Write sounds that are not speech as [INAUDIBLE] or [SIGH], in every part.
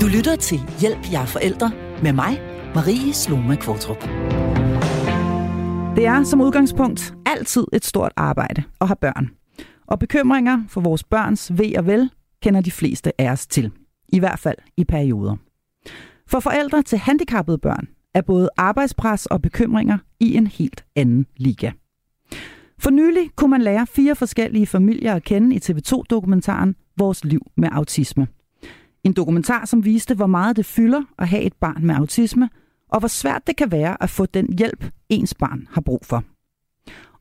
Du lytter til Hjælp jer forældre med mig, Marie Sloma Kvartrup. Det er som udgangspunkt altid et stort arbejde at have børn. Og bekymringer for vores børns ved og vel kender de fleste af os til. I hvert fald i perioder. For forældre til handicappede børn er både arbejdspres og bekymringer i en helt anden liga. For nylig kunne man lære fire forskellige familier at kende i TV2-dokumentaren Vores liv med autisme. En dokumentar, som viste, hvor meget det fylder at have et barn med autisme, og hvor svært det kan være at få den hjælp, ens barn har brug for.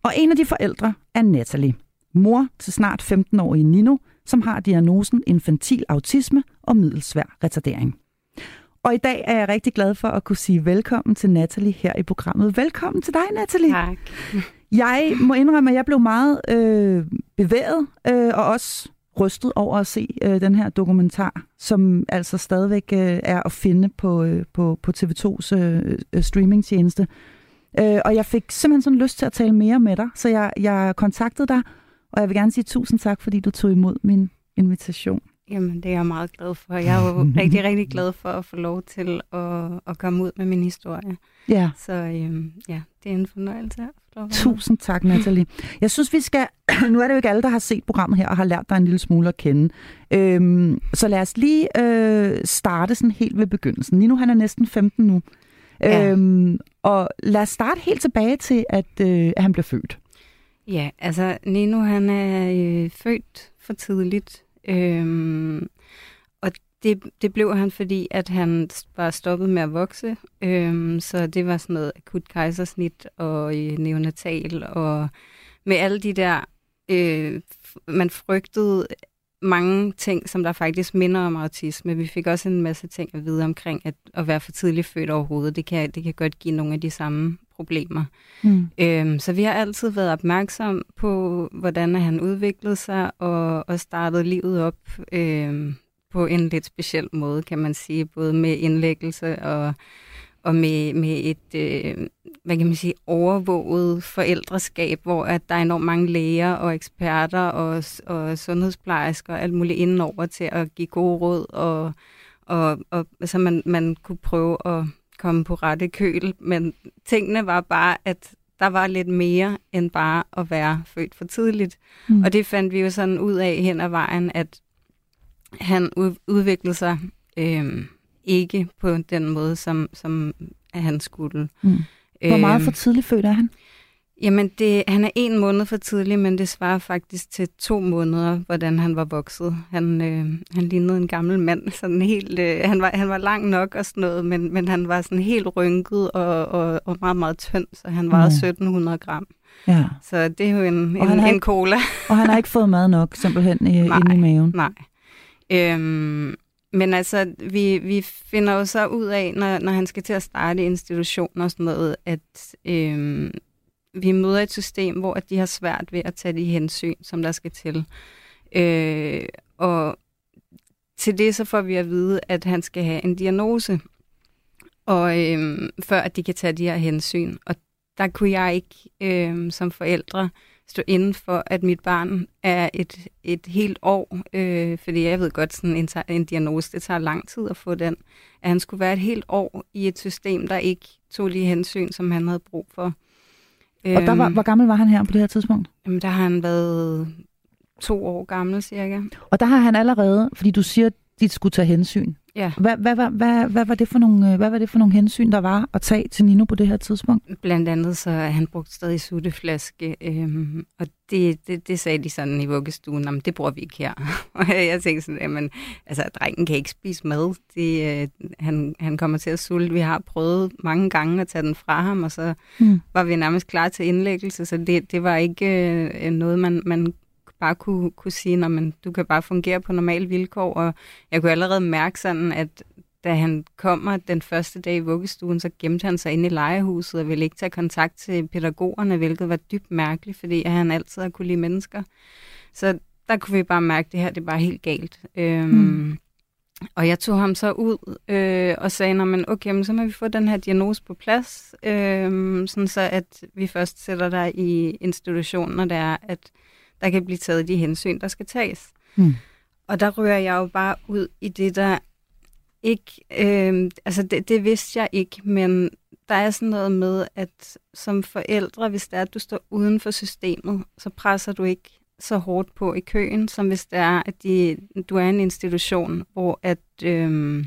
Og en af de forældre er Natalie, mor til snart 15-årige Nino, som har diagnosen infantil autisme og middelsvær retardering. Og i dag er jeg rigtig glad for at kunne sige velkommen til Natalie her i programmet. Velkommen til dig, Natalie. Tak. Jeg må indrømme, at jeg blev meget øh, bevæget øh, og også rystet over at se øh, den her dokumentar, som altså stadigvæk øh, er at finde på, øh, på, på TV2's øh, øh, streamingtjeneste. Øh, og jeg fik simpelthen sådan lyst til at tale mere med dig, så jeg, jeg kontaktede dig, og jeg vil gerne sige tusind tak, fordi du tog imod min invitation. Jamen, det er jeg meget glad for. Jeg er jo [LAUGHS] rigtig, rigtig glad for at få lov til at, at komme ud med min historie. Ja. Så øhm, ja, det er en fornøjelse. At være Tusind tak, Nathalie. Jeg synes, vi skal... [CLEARS THROAT] Nu er det jo ikke alle, der har set programmet her og har lært dig en lille smule at kende. Øhm, så lad os lige øh, starte sådan helt ved begyndelsen. Nino, han er næsten 15 nu. Ja. Øhm, og lad os starte helt tilbage til, at, øh, at han blev født. Ja, altså Nino han er øh, født for tidligt, øhm, det, det blev han, fordi at han var stoppet med at vokse, øhm, så det var sådan noget akut kejsersnit og øh, neonatal, og med alle de der, øh, man frygtede mange ting, som der faktisk minder om autisme. Vi fik også en masse ting at vide omkring at, at være for tidligt født overhovedet. Det kan, det kan godt give nogle af de samme problemer. Mm. Øhm, så vi har altid været opmærksom på, hvordan han udviklede sig og, og startede livet op øhm, på en lidt speciel måde, kan man sige. Både med indlæggelse og, og med, med et, øh, hvad kan man sige, overvåget forældreskab, hvor at der er enormt mange læger og eksperter og, og sundhedsplejersker og alt muligt indenover til at give gode råd, og, og, og så man, man kunne prøve at komme på rette køl, men tingene var bare, at der var lidt mere end bare at være født for tidligt. Mm. Og det fandt vi jo sådan ud af hen ad vejen, at han ud, udviklede sig øhm, ikke på den måde, som, som han skulle. Mm. Hvor meget Øhm, for tidligt født er han? Jamen, det, han er en måned for tidlig, men det svarer faktisk til to måneder, hvordan han var vokset. Han, øh, han lignede en gammel mand. Sådan helt, øh, han, var, han var lang nok og sådan noget, men, men han var sådan helt rynket og, og, og meget, meget tynd, så han vejede Mm. 1700 gram. Ja. Så det er jo en, Og han en, har en ikke- cola. Og han har ikke fået mad nok, simpelthen, i, [LAUGHS] Nej. inde i maven. Nej. Øhm, men altså, vi, vi finder jo så ud af, når, når han skal til at starte institutioner og sådan noget, at øhm, vi møder et system, hvor at de har svært ved at tage de hensyn, som der skal til. Øh, og til det så får vi at vide, at han skal have en diagnose, og øhm, før at de kan tage de her hensyn. Og der kunne jeg ikke øhm, som forældre stå inden for, at mit barn er et, et helt år, øh, fordi jeg ved godt, sådan en, en diagnose, det tager lang tid at få den, at han skulle være et helt år i et system, der ikke tog de hensyn, som han havde brug for. Og der var, Øhm, hvor gammel var han her på det her tidspunkt? Jamen, der har han været to år gammel, cirka. Og der har han allerede, fordi du siger, de skulle tage hensyn. Ja, Hvad, hvad, hvad, hvad, hvad, var det for nogle, øh, hvad var det for nogle hensyn, der var at tage til Nino på det her tidspunkt? blandt andet så er han brugt stadig sutteflaske, øhm, og det, det, det sagde de sådan i vuggestuen, jamen det bruger vi ikke her. [LAUGHS] og jeg tænkte sådan, jamen, altså drengen kan ikke spise mad, det, øh, han, han kommer til at sulte. Vi har prøvet mange gange at tage den fra ham, og så Mm. var vi nærmest klar til indlæggelse, så det, det var ikke øh, noget, man, man bare kunne, kunne sige, man, du kan bare fungere på normale vilkår, og jeg kunne allerede mærke sådan, at da han kommer den første dag i vuggestuen, så gemte han sig inde i legehuset og ville ikke tage kontakt til pædagogerne, hvilket var dybt mærkeligt, fordi han altid har kunne lide mennesker. Så der kunne vi bare mærke, at det her det er bare helt galt. Øhm, Mm. Og jeg tog ham så ud øh, og sagde, "Nå, men okay, så må vi få den her diagnose på plads, øh, sådan så at vi først sætter dig i institutionen, når det er, at der kan blive taget de hensyn, der skal tages. Mm. Og der rører jeg jo bare ud i det, der ikke, øh, altså det, det vidste jeg ikke, men der er sådan noget med, at som forældre, hvis det er, at du står uden for systemet, så presser du ikke så hårdt på i køen, som hvis det er, at de, du er en institution, hvor at, øh,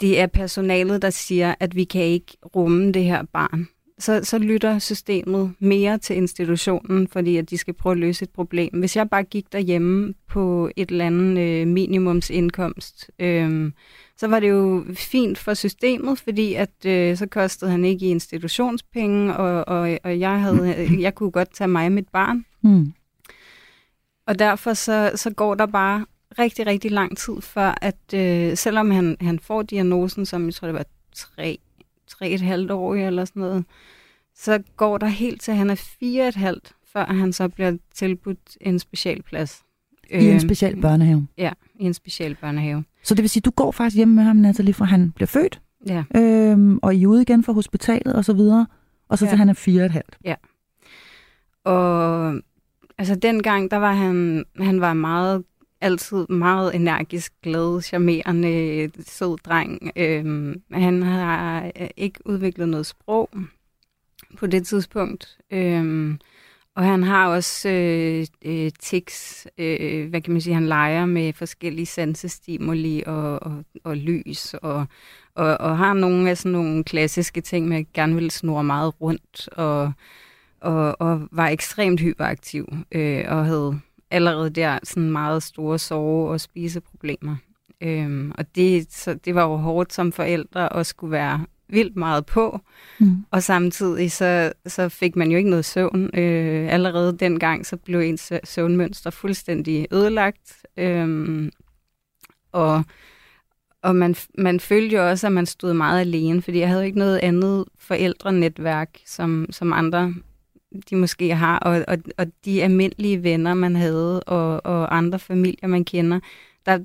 det er personalet, der siger, at vi kan ikke rumme det her barn. Så, så lytter systemet mere til institutionen, fordi at de skal prøve at løse et problem. Hvis jeg bare gik derhjemme på et eller andet øh, minimumsindkomst, øh, så var det jo fint for systemet, fordi at øh, så kostede han ikke i institutionspenge, og, og, og jeg, havde, [CLEARS THROAT] jeg kunne godt tage mig mit barn. Mm. Og derfor så, så går der bare rigtig, rigtig lang tid før, at øh, selvom han, han får diagnosen, som jeg tror, det var tre, tre et halvt år eller sådan noget, så går der helt til, han er fire et halvt, før han så bliver tilbudt en specialplads. I en øhm, special børnehave? Ja, i en special børnehave. Så det vil sige, du går faktisk hjemme med ham, Natalie, fra han bliver født? Ja. Øhm, og I er ude igen fra hospitalet og så videre, og så ja. til han er fire et halvt? Ja. Og altså dengang, der var han, han var meget altid meget energisk, glad, charmerende, sød dreng. Øhm, han har øh, ikke udviklet noget sprog på det tidspunkt. Øhm, og han har også øh, øh, tics, øh, hvad kan man sige, han leger med forskellige sansestimuli og, og, og lys, og, og, og har nogle af sådan nogle klassiske ting med, at gerne vil snurre meget rundt, og, og, og var ekstremt hyperaktiv, øh, og havde allerede der sådan meget store sove- og spiseproblemer. Øhm, og det, så det var jo hårdt som forældre at skulle være vildt meget på, mm. og samtidig så, så fik man jo ikke noget søvn. Øh, allerede dengang så blev ens søvnmønster fuldstændig ødelagt, øhm, og, og man, man følte jo også, at man stod meget alene, fordi jeg havde ikke noget andet forældrenetværk, som, som andre de måske har, og, og, og de almindelige venner, man havde, og, og andre familier, man kender, der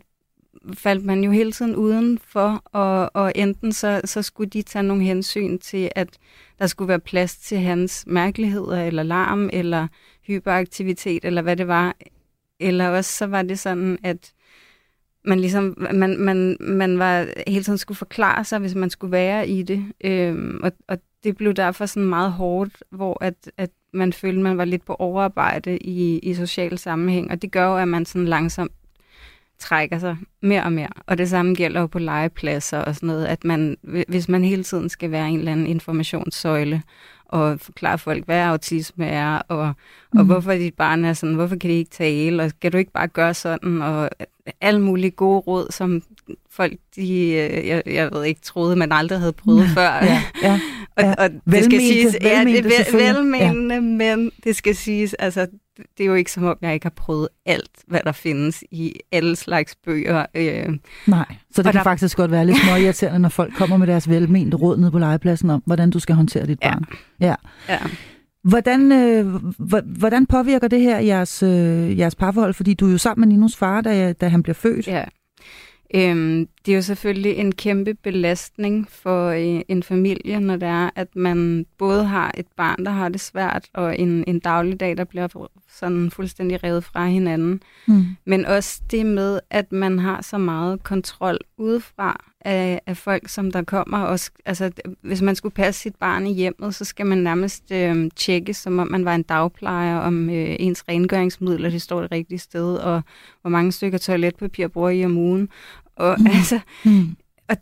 faldt man jo hele tiden udenfor, og, og enten så, så skulle de tage nogle hensyn til, at der skulle være plads til hans mærkeligheder, eller larm, eller hyperaktivitet, eller hvad det var. Eller også så var det sådan, at man ligesom, man, man, man var hele tiden skulle forklare sig, hvis man skulle være i det. Øhm, og, og det blev derfor sådan meget hårdt, hvor at, at man følte, man var lidt på overarbejde i, i social sammenhæng, og det gør jo, at man sådan langsomt trækker sig mere og mere. Og det samme gælder jo på legepladser og sådan noget, at man, hvis man hele tiden skal være en eller anden informationssøjle, og forklare folk, hvad autisme er, og, mm. og hvorfor dit barn er sådan, hvorfor kan de ikke tale, og kan du ikke bare gøre sådan, og alle mulige gode råd, som folk, de, øh, jeg, jeg ved ikke, troede, man aldrig havde prøvet [LAUGHS] før. Ja, ja, og, ja. og det skal siges, ja, det er velmenende, ja. men det skal siges, altså, det er jo ikke som om, jeg ikke har prøvet alt, hvad der findes i alle slags bøger. Øh. Nej, så det og kan der... faktisk godt være lidt småirriterende, når folk kommer med deres velmente råd nede på legepladsen om, hvordan du skal håndtere dit barn. Ja. ja. Hvordan, øh, hvordan påvirker det her jeres, øh, jeres parforhold? Fordi du er jo sammen med Ninos far, da, da han bliver født. Ja. Øhm, det er jo selvfølgelig en kæmpe belastning for øh, en familie, når det er, at man både har et barn, der har det svært, og en, en dagligdag, der bliver sådan fuldstændig revet fra hinanden. Mm. Men også det med, at man har så meget kontrol udefra af, af folk, som der kommer. Også, altså, hvis man skulle passe sit barn i hjemmet, så skal man nærmest øh, tjekke, som om man var en dagplejer, om øh, ens rengøringsmidler, det står det rigtige sted, og hvor mange stykker toiletpapir bruger I om ugen. Og, mm. altså, mm. og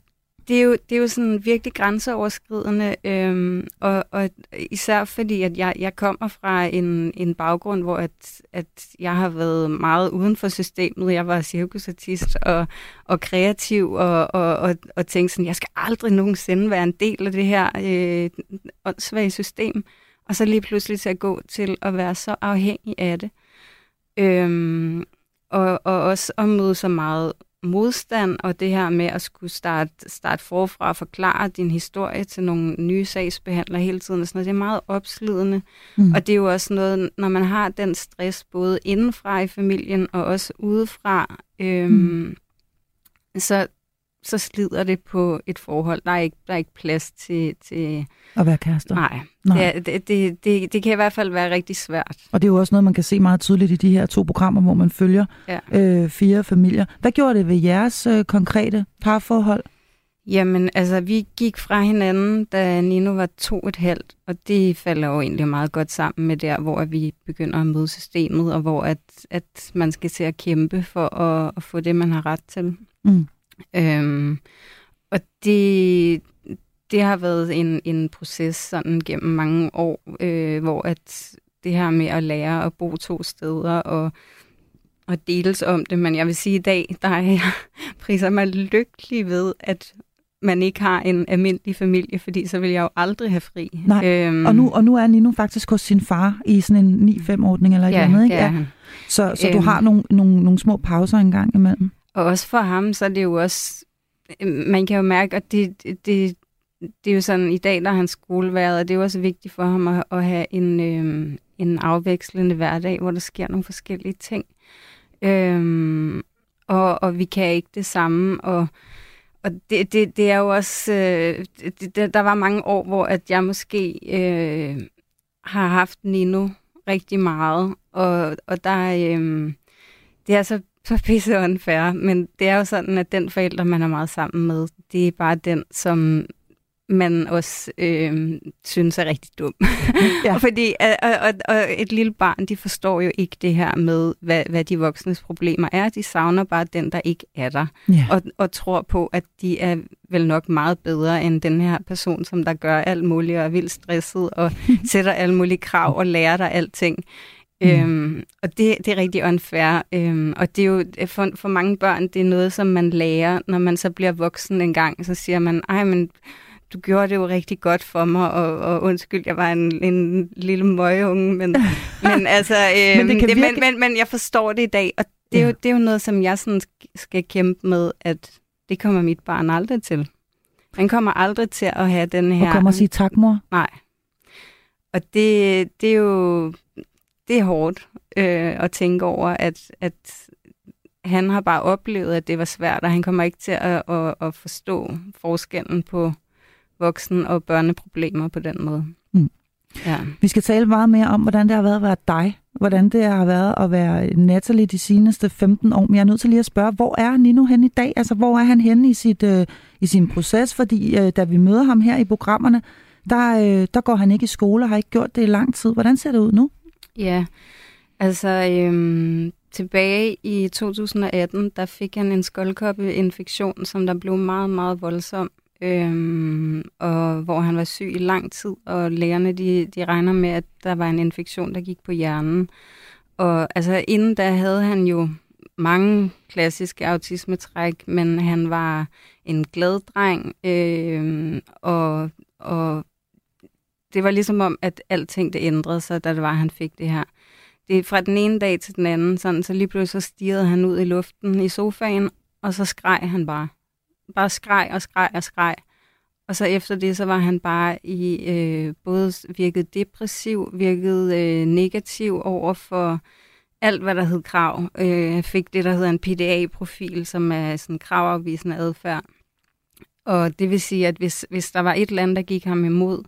det, er jo, det er jo sådan virkelig grænseoverskridende, øhm, og, og især fordi, at jeg, jeg kommer fra en, en baggrund, hvor at, at jeg har været meget uden for systemet. Jeg var cirkusartist og, og kreativ, og, og, og, og tænkte sådan, jeg skal aldrig nogensinde være en del af det her øh, åndssvage system. Og så lige pludselig til at gå til at være så afhængig af det. Øhm, og, og også at møde så meget modstand, og det her med at skulle starte, starte forfra og forklare din historie til nogle nye sagsbehandlere hele tiden, og sådan noget, det er meget opslidende. Mm. Og det er jo også noget, når man har den stress både indenfra i familien og også udefra, øhm, mm. så, så slider det på et forhold. Der er ikke, der er ikke plads til... til At være kærester? Nej, nej. Det, det, det, det, det kan i hvert fald være rigtig svært. Og det er jo også noget, man kan se meget tydeligt i de her to programmer, hvor man følger ja. øh, fire familier. Hvad gjorde det ved jeres øh, konkrete parforhold? Jamen, altså, vi gik fra hinanden, da Nino var to et halvt, og det falder jo egentlig meget godt sammen med der, hvor vi begynder at møde systemet, og hvor at, at man skal til at kæmpe for at, at få det, man har ret til. Mm. Øhm, og det, det har været en, en proces sådan gennem mange år, øh, hvor at det her med at lære at bo to steder og, og deles om det, men jeg vil sige i dag, der er jeg [LAUGHS] priser mig lykkelig ved, at man ikke har en almindelig familie, fordi så vil jeg jo aldrig have fri. Nej, øhm, og, nu, og nu er Nino faktisk hos sin far i sådan en 9-5-ordning eller ja, eller andet, ikke? Ja, Så, så øhm, du har nogle, nogle, nogle små pauser engang imellem. Og også for ham, så er det jo også, øh, man kan jo mærke, at det, det, det er jo sådan, i dag der er hans skoleværet, og det er jo også vigtigt for ham at, at have en, øhm, en afvekslende hverdag, hvor der sker nogle forskellige ting. Øhm, og, og vi kan ikke det samme, og og det, det, det er jo også, øh, det, der var mange år, hvor at jeg måske øh, har haft Nino rigtig meget, og, og der, øh, det er så, så pisse unfair, men det er jo sådan, at den forælder, man er meget sammen med, det er bare den, som man også øh, synes er rigtig dum. [LAUGHS] Ja. [LAUGHS] Fordi og, og, og et lille barn, de forstår jo ikke det her med, hvad, hvad de voksnes problemer er. De savner bare den, der ikke er der. Ja. Og, og tror på, at de er vel nok meget bedre end den her person, som der gør alt muligt og er vildt stresset og [LAUGHS] sætter alle mulige krav og lærer dig alting. Mm. Øhm, og det, det er rigtig unfair. Øhm, og det er jo for, for mange børn, det er noget, som man lærer, når man så bliver voksen en gang. Så siger man, ej, men du gjorde det jo rigtig godt for mig, og, og undskyld, jeg var en, en lille møgeunge, men, [LAUGHS] men altså, øh, men, det det, virke... men, men, men jeg forstår det i dag, og det er, ja. jo, det er jo noget, som jeg sådan skal kæmpe med, at det kommer mit barn aldrig til. Han kommer aldrig til at have den her... Og kommer og sige tak, mor? Nej. Og det, det er jo det er hårdt øh, at tænke over, at, at han har bare oplevet, at det var svært, og han kommer ikke til at, at, at forstå forskellen på voksen- og børneproblemer på den måde. Mm. Ja. Vi skal tale meget mere om, hvordan det har været at være dig. Hvordan det har været at være Natalie de seneste 15 år. Men jeg er nødt til lige at spørge, hvor er Nino hen i dag? Altså, hvor er han henne i, sit, øh, i sin proces? Fordi øh, da vi møder ham her i programmerne, der, øh, der går han ikke i skole og har ikke gjort det i lang tid. Hvordan ser det ud nu? Ja, altså øhm, tilbage i 2018, der fik han en skoldkoppeinfektion, som der blev meget, meget voldsom øhm, og hvor han var syg i lang tid, og lægerne de, de regner med, at der var en infektion, der gik på hjernen. Og altså inden da havde han jo mange klassiske autismetræk, men han var en glad dreng, øh, og, og det var ligesom om, at alting det ændrede sig, da det var, at han fik det her. Det er fra den ene dag til den anden, sådan, så lige pludselig så stirrede han ud i luften i sofaen, og så skreg han bare bare skreg og skreg og skreg. Og så efter det, så var han bare i øh, både virket depressiv, virket øh, negativ over for alt, hvad der hed krav. Øh, fik det, der hedder en PDA-profil, som er sådan kravafvisende adfærd. Og det vil sige, at hvis, hvis der var et eller andet, der gik ham imod,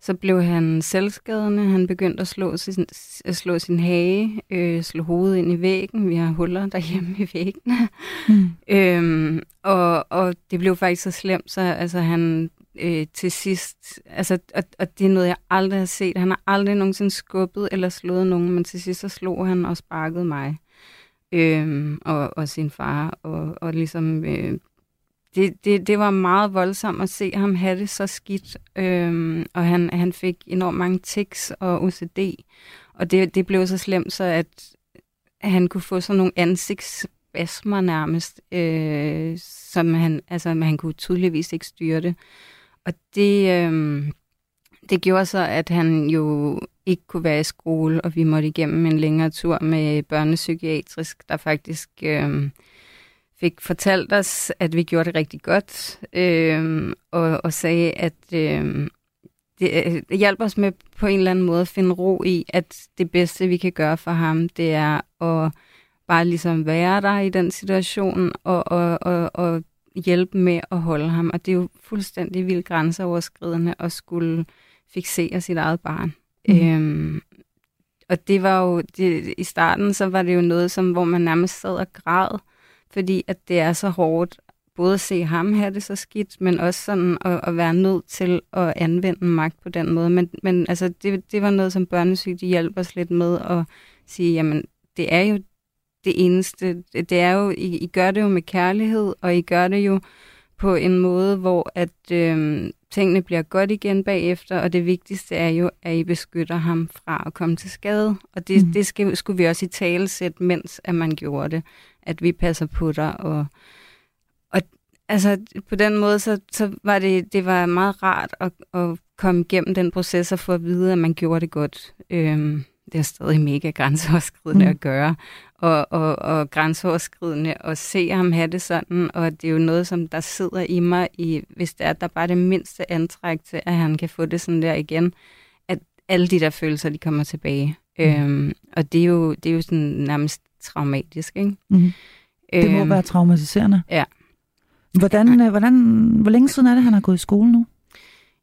så blev han selvskadende. Han begyndte at slå sin, at slå sin hage, øh, slå hovedet ind i væggen. Vi har huller derhjemme i væggene. Mm. [LAUGHS] øhm, og, og det blev faktisk så slemt, så altså, han øh, til sidst... Altså, og, og det er noget, jeg aldrig har set. Han har aldrig nogensinde skubbet eller slået nogen, men til sidst så slog han og sparkede mig. Øhm, og, og sin far, og, og ligesom øh, det, det, det var meget voldsomt at se ham have det så skidt, øhm, og han, han fik enormt mange tics og OCD, og det, det blev så slemt, så at han kunne få sådan nogle ansigtsspasmer nærmest, øh, som han, altså, han kunne tydeligvis ikke styre det. Og det, øh, det gjorde så, at han jo ikke kunne være i skole, og vi måtte igennem en længere tur med børnepsykiatrisk, der faktisk... Øh, fik fortalt os, at vi gjorde det rigtig godt, øh, og, og sagde, at øh, det, det hjælper os med på en eller anden måde at finde ro i, at det bedste, vi kan gøre for ham, det er at bare ligesom være der i den situation, og, og, og, og hjælpe med at holde ham. Og det er jo fuldstændig vildt grænseoverskridende at skulle fixere sit eget barn. Mm. Øhm, og det var jo, det, i starten så var det jo noget, som, hvor man nærmest sad og græd, fordi at det er så hårdt både at se ham have det så skidt, men også sådan at, at være nødt til at anvende magt på den måde. Men, men altså, det, det var noget, som børnesyg de hjælper os lidt med at sige, jamen, det er jo det eneste. Det er jo, I, I gør det jo med kærlighed, og I gør det jo på en måde, hvor at øh, tingene bliver godt igen bagefter, og det vigtigste er jo, at I beskytter ham fra at komme til skade. Og det, mm. det skal, skulle vi også i tale sætte, mens at man gjorde det. At vi passer på dig. Og, og altså, på den måde, så, så var det, det var meget rart at, at komme igennem den proces og få at vide, at man gjorde det godt. Øhm, det er stadig mega grænseoverskridende mm. at gøre, og, og, og grænseoverskridende at se ham have det sådan, og det er jo noget, som der sidder i mig, i, hvis det er, der bare er det mindste antræk til, at han kan få det sådan der igen, at alle de der følelser, de kommer tilbage. Mm. Øhm, og det er, jo, det er jo sådan nærmest traumatisk, ikke? Mm. Det må øhm, være traumatiserende. Ja. Hvordan, øh, hvordan, hvor længe siden er det, han har gået i skole nu?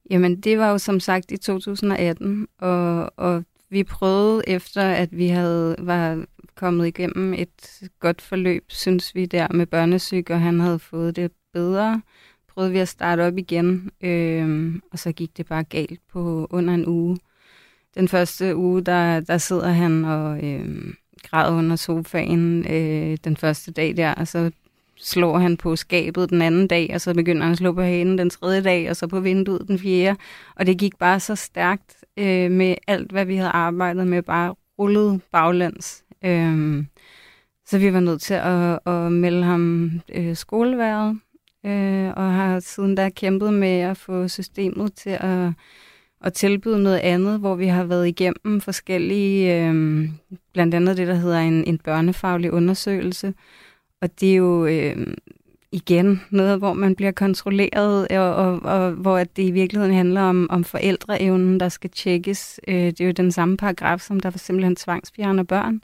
Jamen, det var jo som sagt i 2018, og, og vi prøvede efter, at vi havde var kommet igennem et godt forløb, synes vi der med børnesyg, og han havde fået det bedre, prøvede vi at starte op igen, øh, og så gik det bare galt på under en uge. Den første uge, der, der sidder han og øh, græder under sofaen øh, den første dag der, og så slår han på skabet den anden dag, og så begynder han at slå på hanen den tredje dag, og så på vinduet den fjerde. Og det gik bare så stærkt øh, med alt, hvad vi havde arbejdet med, bare rullet baglæns. Øh, så vi var nødt til at, at melde ham øh, skoleværet, øh, og har siden da kæmpet med at få systemet til at, at tilbyde noget andet, hvor vi har været igennem forskellige, øh, blandt andet det, der hedder en, en børnefaglig undersøgelse, og det er jo øh, igen noget, hvor man bliver kontrolleret, øh, og, og, og hvor det i virkeligheden handler om, om forældreevnen, der skal tjekkes. Øh, det er jo den samme paragraf, som der for simpelthen tvangsfjerner børn.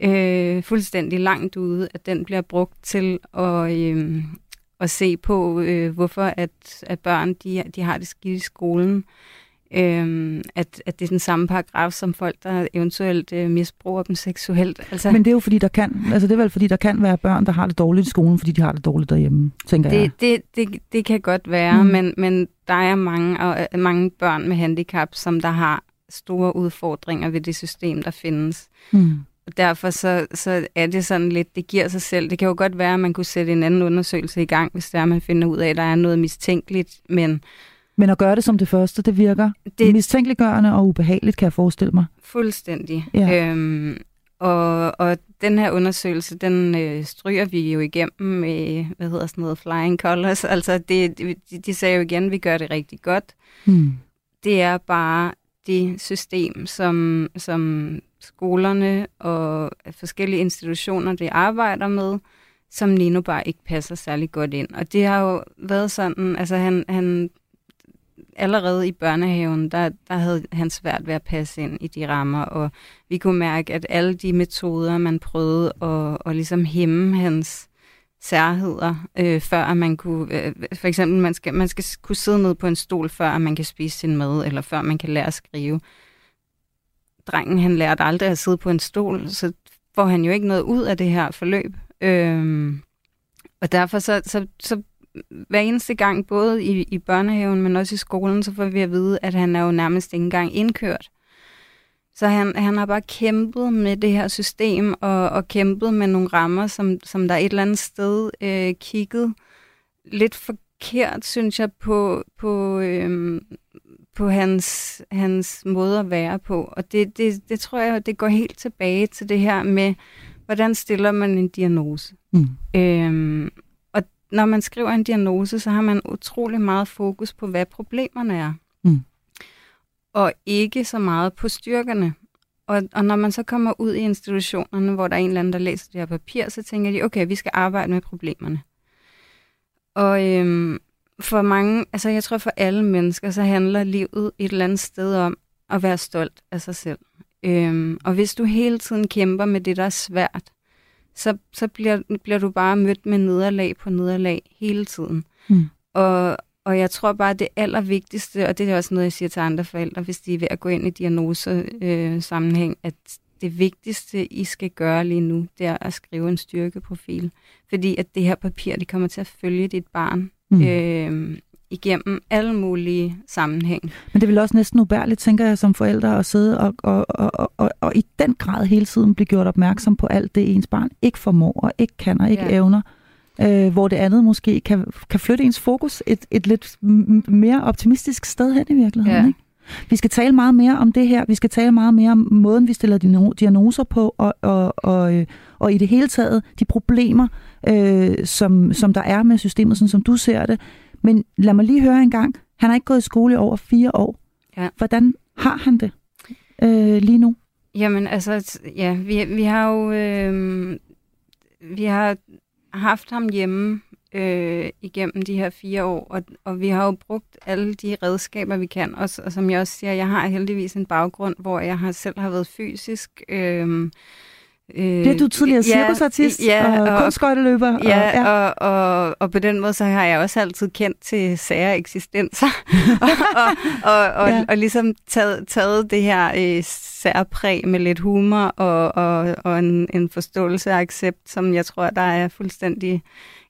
Øh, fuldstændig langt ude, at den bliver brugt til at, øh, at se på, øh, hvorfor at, at børn de, de har det skidt i skolen øhm, at, at det er den samme paragraf som folk, der eventuelt øh, misbruger dem seksuelt. Altså, Men det er jo fordi, der kan, altså det er vel fordi, der kan være børn, der har det dårligt i skolen, fordi de har det dårligt derhjemme, tænker det, jeg. Det, det, det kan godt være, mm. men, men der er mange, og, øh, mange børn med handicap, som der har store udfordringer ved det system, der findes. Mm. Og derfor så, så er det sådan lidt, det giver sig selv. Det kan jo godt være, at man kunne sætte en anden undersøgelse i gang, hvis der man finder ud af, at der er noget mistænkeligt, men men at gøre det som det første, det virker det... mistænkeliggørende og ubehageligt, kan jeg forestille mig. Fuldstændig. Ja. Øhm, og, og den her undersøgelse, den øh, stryger vi jo igennem med, hvad hedder sådan noget, flying colors. Altså, det, de, de sagde jo igen, vi gør det rigtig godt. Hmm. Det er bare det system, som, som skolerne og forskellige institutioner, de arbejder med, som Nino bare ikke passer særlig godt ind. Og det har jo været sådan, altså han, han allerede i børnehaven, der, der havde han svært ved at passe ind i de rammer, og vi kunne mærke, at alle de metoder, man prøvede at, at ligesom hæmme hans særheder, øh, før at man kunne, øh, for eksempel, man skal, man skal kunne sidde ned på en stol, før at man kan spise sin mad, eller før man kan lære at skrive. Drengen, han lærte aldrig at sidde på en stol, så får han jo ikke noget ud af det her forløb. Øh, og derfor så, så, så hver eneste gang, både i, i børnehaven, men også i skolen, så får vi at vide, at han er jo nærmest ikke engang indkørt. Så han, han har bare kæmpet med det her system, og, og kæmpet med nogle rammer, som, som der et eller andet sted øh, kigget lidt forkert, synes jeg, på, på, øh, på hans, hans måde at være på. Og det, det, det tror jeg, det går helt tilbage til det her med, hvordan stiller man en diagnose? Mm. Øhm, når man skriver en diagnose, så har man utrolig meget fokus på, hvad problemerne er. Mm. Og ikke så meget på styrkerne. Og, og når man så kommer ud i institutionerne, hvor der er en eller anden, der læser det her papir, så tænker de, okay, vi skal arbejde med problemerne. Og øhm, for mange, altså jeg tror for alle mennesker, så handler livet et eller andet sted om at være stolt af sig selv. Øhm, og hvis du hele tiden kæmper med det, der er svært, så, så bliver, bliver du bare mødt med nederlag på nederlag hele tiden. Mm. Og, og jeg tror bare, det allervigtigste, og det er også noget, jeg siger til andre forældre, hvis de er ved at gå ind i diagnosesammenhæng, øh, sammenhæng, at det vigtigste, I skal gøre lige nu, det er at skrive en styrkeprofil. Fordi at det her papir, det kommer til at følge dit barn mm. øh, igennem alle mulige sammenhæng. Men det vil også næsten ubærligt, tænker jeg, som forældre at sidde og, og, og, og, og, i den grad hele tiden blive gjort opmærksom på alt det, ens barn ikke formår og ikke kan og ikke ja. evner. Øh, hvor det andet måske kan, kan flytte ens fokus et, et lidt mere optimistisk sted hen i virkeligheden. Ja. Ikke? Vi skal tale meget mere om det her. Vi skal tale meget mere om måden, vi stiller diagnoser på, og, og, og, øh, og i det hele taget de problemer, øh, som, som der er med systemet, sådan som du ser det. Men lad mig lige høre en gang. Han har ikke gået i skole i over fire år. Ja. Hvordan har han det øh, lige nu? Jamen, altså, ja, vi, vi har jo... Øh, vi har haft ham hjemme øh, igennem de her fire år, og, og vi har jo brugt alle de redskaber, vi kan. Og, og som jeg også siger, jeg har heldigvis en baggrund, hvor jeg har selv har været fysisk... Øh, Øh, det er du tidligere cirkusartist ja, og, og kunstskøjteløber. Ja, og, ja. Og, og, og på den måde så har jeg også altid kendt til sære eksistenser. [LAUGHS] og, og, og, og, ja. og ligesom taget, taget det her øh, særpræg med lidt humor og, og, og en, en forståelse og accept, som jeg tror, der er fuldstændig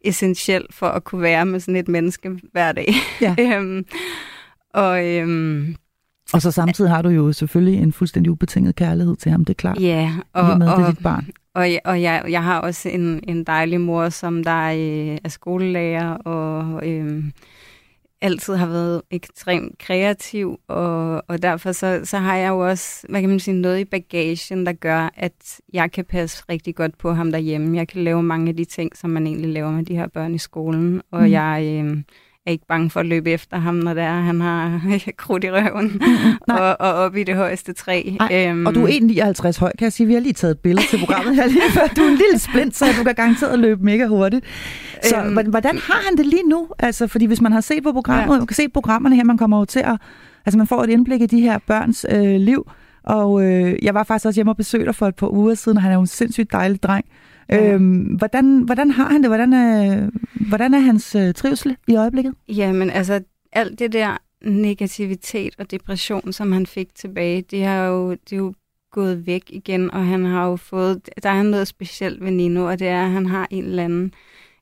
essentiel for at kunne være med sådan et menneske hver dag. Ja. [LAUGHS] øhm, og... Øhm, og så samtidig har du jo selvfølgelig en fuldstændig ubetinget kærlighed til ham, det er klart. Ja, og, med, og, det er dit barn. og, og jeg, jeg har også en, en dejlig mor, som der er, er skolelærer og øh, altid har været ekstremt kreativ, og, og derfor så, så har jeg jo også, hvad kan man sige, noget i bagagen, der gør, at jeg kan passe rigtig godt på ham derhjemme. Jeg kan lave mange af de ting, som man egentlig laver med de her børn i skolen, og mm. jeg... Øh, er ikke bange for at løbe efter ham, når det er, han har [LAUGHS] krudt i røven [LAUGHS] og, og op i det højeste træ. øhm. Og du er 1,59 høj, kan jeg sige. Vi har lige taget et billede til programmet her lige før. Du er en lille splint, så du kan garanteret løbe mega hurtigt. Så øhm. hvordan har han det lige nu? Altså, fordi hvis man har set på programmet, ja. man kan se programmerne her, man kommer jo til at... Altså, man får et indblik i de her børns øh, liv. Og øh, jeg var faktisk også hjemme og besøgte dig for et par uger siden, og han er jo en sindssygt dejlig dreng. Ja. Øhm, hvordan, hvordan har han det? Hvordan er, hvordan er hans øh, trivsel i øjeblikket? Jamen, altså, alt det der negativitet og depression, som han fik tilbage, det har jo, det er jo gået væk igen, og han har jo fået, der er noget specielt ved Nino, og det er, at han har en eller anden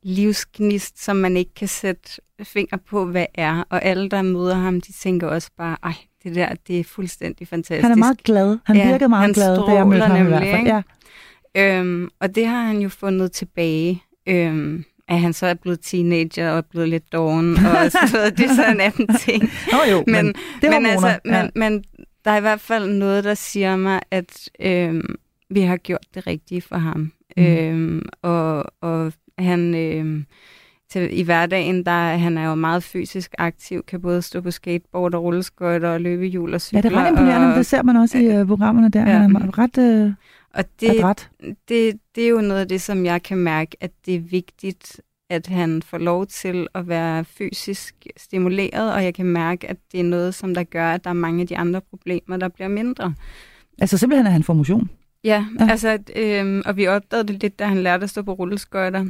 livsgnist, som man ikke kan sætte finger på, hvad er. Og alle, der møder ham, de tænker også bare, ej, det der, det er fuldstændig fantastisk. Han er meget glad. Han ja, virkede meget han glad, da jeg mødte ham nemlig, i hvert fald. Ja. Øhm, og det har han jo fundet tilbage. Øhm, at han så er blevet teenager og er blevet lidt doven, og [LAUGHS] så det er så en anden ting. Oh, jo, men, men, det men, altså, ja. men, men der er i hvert fald noget, der siger mig, at øhm, vi har gjort det rigtige for ham. Mm. Øhm, og, og han... Øhm, til, i hverdagen, der han er jo meget fysisk aktiv, kan både stå på skateboard og rulleskøjter og løbehjul og cykler. Ja, det er ret imponerende, og, det ser man også i uh, programmerne der. Ja. Han er ret... Uh og det, det, det er jo noget af det, som jeg kan mærke, at det er vigtigt, at han får lov til at være fysisk stimuleret, og jeg kan mærke, at det er noget, som der gør, at der er mange af de andre problemer, der bliver mindre. Altså simpelthen, at han får motion? Ja, ja. altså, øhm, og vi opdagede det lidt, da han lærte at stå på rulleskøjter.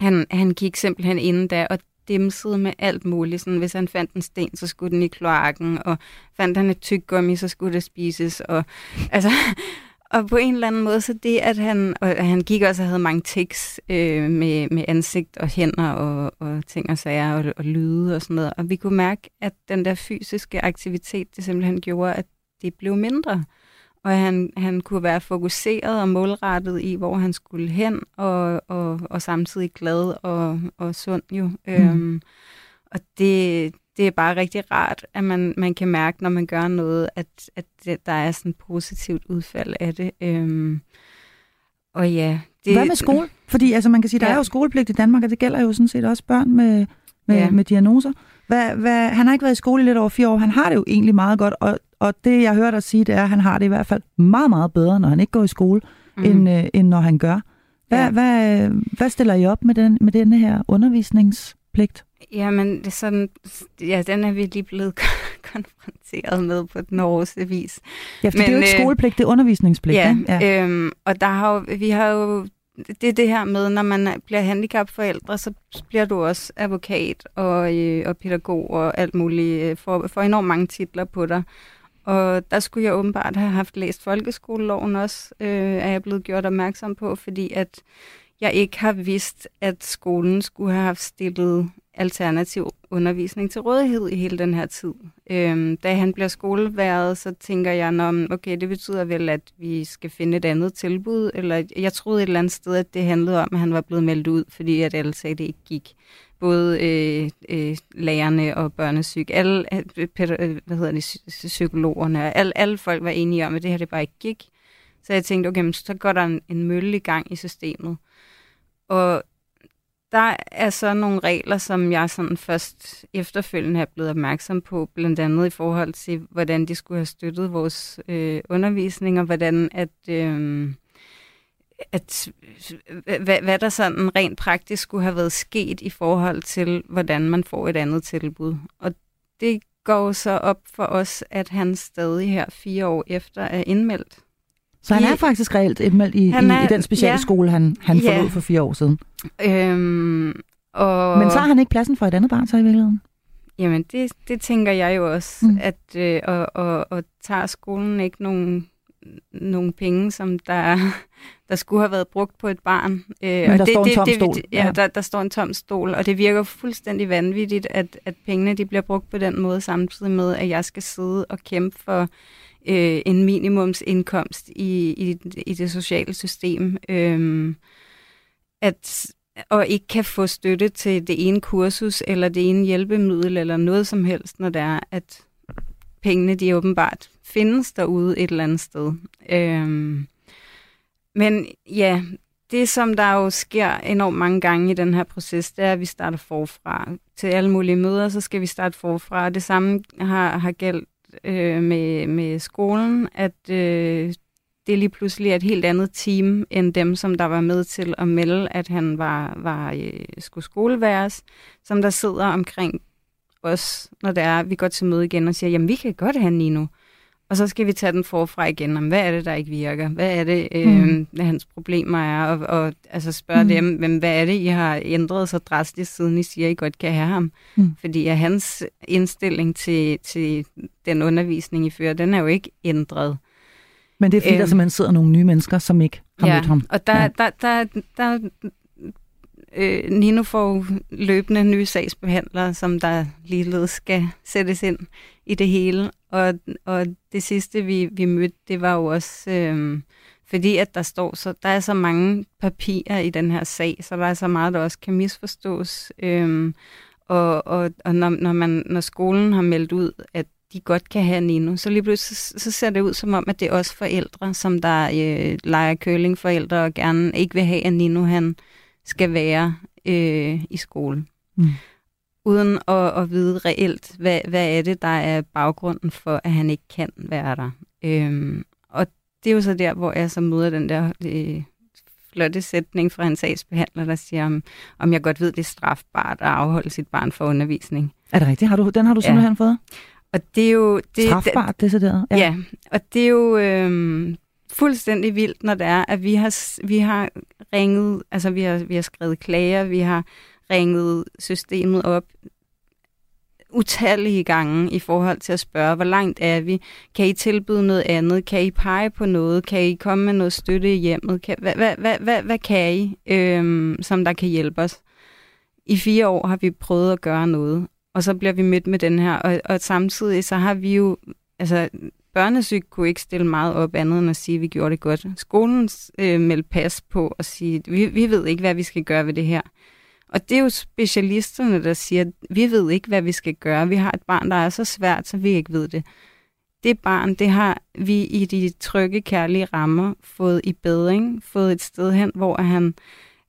Han, han gik simpelthen inden da og dimsede med alt muligt. Sådan, hvis han fandt en sten, så skulle den i kloakken, og fandt han et tyggegummi, så skulle det spises. Og, altså, og på en eller anden måde, så det, at han, og han gik også og havde mange tics øh, med, med ansigt og hænder og, og ting og sager og, og lyde og sådan noget. Og vi kunne mærke, at den der fysiske aktivitet, det simpelthen gjorde, at det blev mindre. Og han, han kunne være fokuseret og målrettet i, hvor han skulle hen, og, og, og samtidig glad og, og sund jo. Mm. Øhm, og det, det er bare rigtig rart, at man, man kan mærke, når man gør noget, at, at det, der er sådan et positivt udfald af det. Øhm, og ja, det... Hvad med skole? Fordi altså, man kan sige, der ja. er jo skolepligt i Danmark, og det gælder jo sådan set også børn med, med, ja. med diagnoser. Hvad, hvad, han har ikke været i skole i lidt over fire år. Han har det jo egentlig meget godt, og, og det, jeg hører dig sige, det er, at han har det i hvert fald meget, meget bedre, når han ikke går i skole, mm. end, øh, end når han gør. Hvad, ja. hvad, hvad stiller I op med, den, med denne her undervisningspligt? Jamen, det er sådan, ja, den er vi lige blevet [LAUGHS] konfronteret med på den årste vis. Ja, for Men, det er jo ikke øh, skolepligt, det er undervisningspligt. Ja, ja. Øhm, og der har jo, vi har jo det er det her med, når man bliver handicapforældre, så bliver du også advokat og, øh, og pædagog og alt muligt, øh, for, for enormt mange titler på dig. Og der skulle jeg åbenbart have haft læst folkeskoleloven også, øh, er jeg blevet gjort opmærksom på, fordi at jeg ikke har vidst, at skolen skulle have haft stillet alternativ undervisning til rådighed i hele den her tid. Øhm, da han bliver skoleværet, så tænker jeg, Nå, okay, det betyder vel, at vi skal finde et andet tilbud, eller jeg troede et eller andet sted, at det handlede om, at han var blevet meldt ud, fordi at alle sagde, at det ikke gik. Både øh, øh, lærerne og børnesyk, alle, øh, øh hvad hedder det, psykologerne, alle, alle folk var enige om, at det her det bare ikke gik. Så jeg tænkte, okay, så går der en, en mølle i gang i systemet. Og der er så nogle regler, som jeg sådan først efterfølgende er blevet opmærksom på, blandt andet i forhold til, hvordan de skulle have støttet vores øh, undervisning, og hvordan at, øh, at øh, hvad, hvad der sådan rent praktisk skulle have været sket i forhold til, hvordan man får et andet tilbud. Og det går så op for os, at han stadig her fire år efter er indmeldt så han er faktisk reelt indmeldt i, i, i den specielle ja, skole, han, han ja. forlod for fire år siden. Øhm, og... Men så har han ikke pladsen for et andet barn så i virkeligheden? Jamen, det, det tænker jeg jo også, mm. at øh, og, og, og tager skolen ikke nogen, nogen penge, som der, [LAUGHS] der skulle have været brugt på et barn. Øh, Men og der det, står en tom det, stol. Ja, ja. Der, der står en tom stol, og det virker fuldstændig vanvittigt, at, at pengene de bliver brugt på den måde, samtidig med, at jeg skal sidde og kæmpe for øh, en minimumsindkomst i, i, i det sociale system. Øh, at, og ikke kan få støtte til det ene kursus, eller det ene hjælpemiddel, eller noget som helst, når det er, at pengene de åbenbart findes derude et eller andet sted. Øh, men ja, det som der jo sker enormt mange gange i den her proces, det er, at vi starter forfra. Til alle mulige møder, så skal vi starte forfra. Det samme har, har gældt øh, med, med skolen, at øh, det lige pludselig er et helt andet team end dem, som der var med til at melde, at han var, var øh, skulle skoleværes, som der sidder omkring os, når det er, vi går til møde igen og siger, jamen vi kan godt have Nino. Og så skal vi tage den forfra igen om, hvad er det, der ikke virker? Hvad er det, øh, mm. hans problemer er? Og, og altså spørge mm. dem, hvem, hvad er det, I har ændret så drastisk, siden I siger, I godt kan have ham? Mm. Fordi er hans indstilling til, til den undervisning, I fører, den er jo ikke ændret. Men det er fordi, øhm, der simpelthen sidder nogle nye mennesker, som ikke har ja, mødt ham. og der, ja. der, der, der, der øh, Nino får løbende nye sagsbehandlere, som der ligeledes skal sættes ind i det hele. Og, og det sidste, vi, vi mødte, det var jo også, øh, fordi at der står så, der er så mange papirer i den her sag, så der er så meget, der også kan misforstås. Øh, og og, og når, når, man, når skolen har meldt ud, at de godt kan have Nino, så lige pludselig så, så ser det ud som om, at det er også forældre, som der øh, leger curlingforældre og gerne ikke vil have, at Nino han skal være øh, i skolen. Mm uden at, at vide reelt, hvad, hvad er det, der er baggrunden for, at han ikke kan være der. Øhm, og det er jo så der, hvor jeg så møder den der øh, flotte sætning fra en sagsbehandler, der siger, om, om jeg godt ved, det er strafbart at afholde sit barn for undervisning. Er det rigtigt? Har du, den har du ja. simpelthen fået? Og det er jo... Det, strafbart, det så Ja. ja, og det er jo øhm, fuldstændig vildt, når det er, at vi har, vi har ringet, altså vi har, vi har skrevet klager, vi har ringet systemet op utallige gange i forhold til at spørge, hvor langt er vi? Kan I tilbyde noget andet? Kan I pege på noget? Kan I komme med noget støtte i hjemmet? Kan, hvad, hvad, hvad, hvad, hvad kan I, øhm, som der kan hjælpe os? I fire år har vi prøvet at gøre noget, og så bliver vi mødt med den her, og, og samtidig så har vi jo, altså børnesyg kunne ikke stille meget op andet end at sige, at vi gjorde det godt. Skolen øh, meldte pas på og sige, vi, vi ved ikke, hvad vi skal gøre ved det her. Og det er jo specialisterne, der siger, at vi ved ikke, hvad vi skal gøre. Vi har et barn, der er så svært, så vi ikke ved det. Det barn, det har vi i de trygge, kærlige rammer fået i bedring, fået et sted hen, hvor han,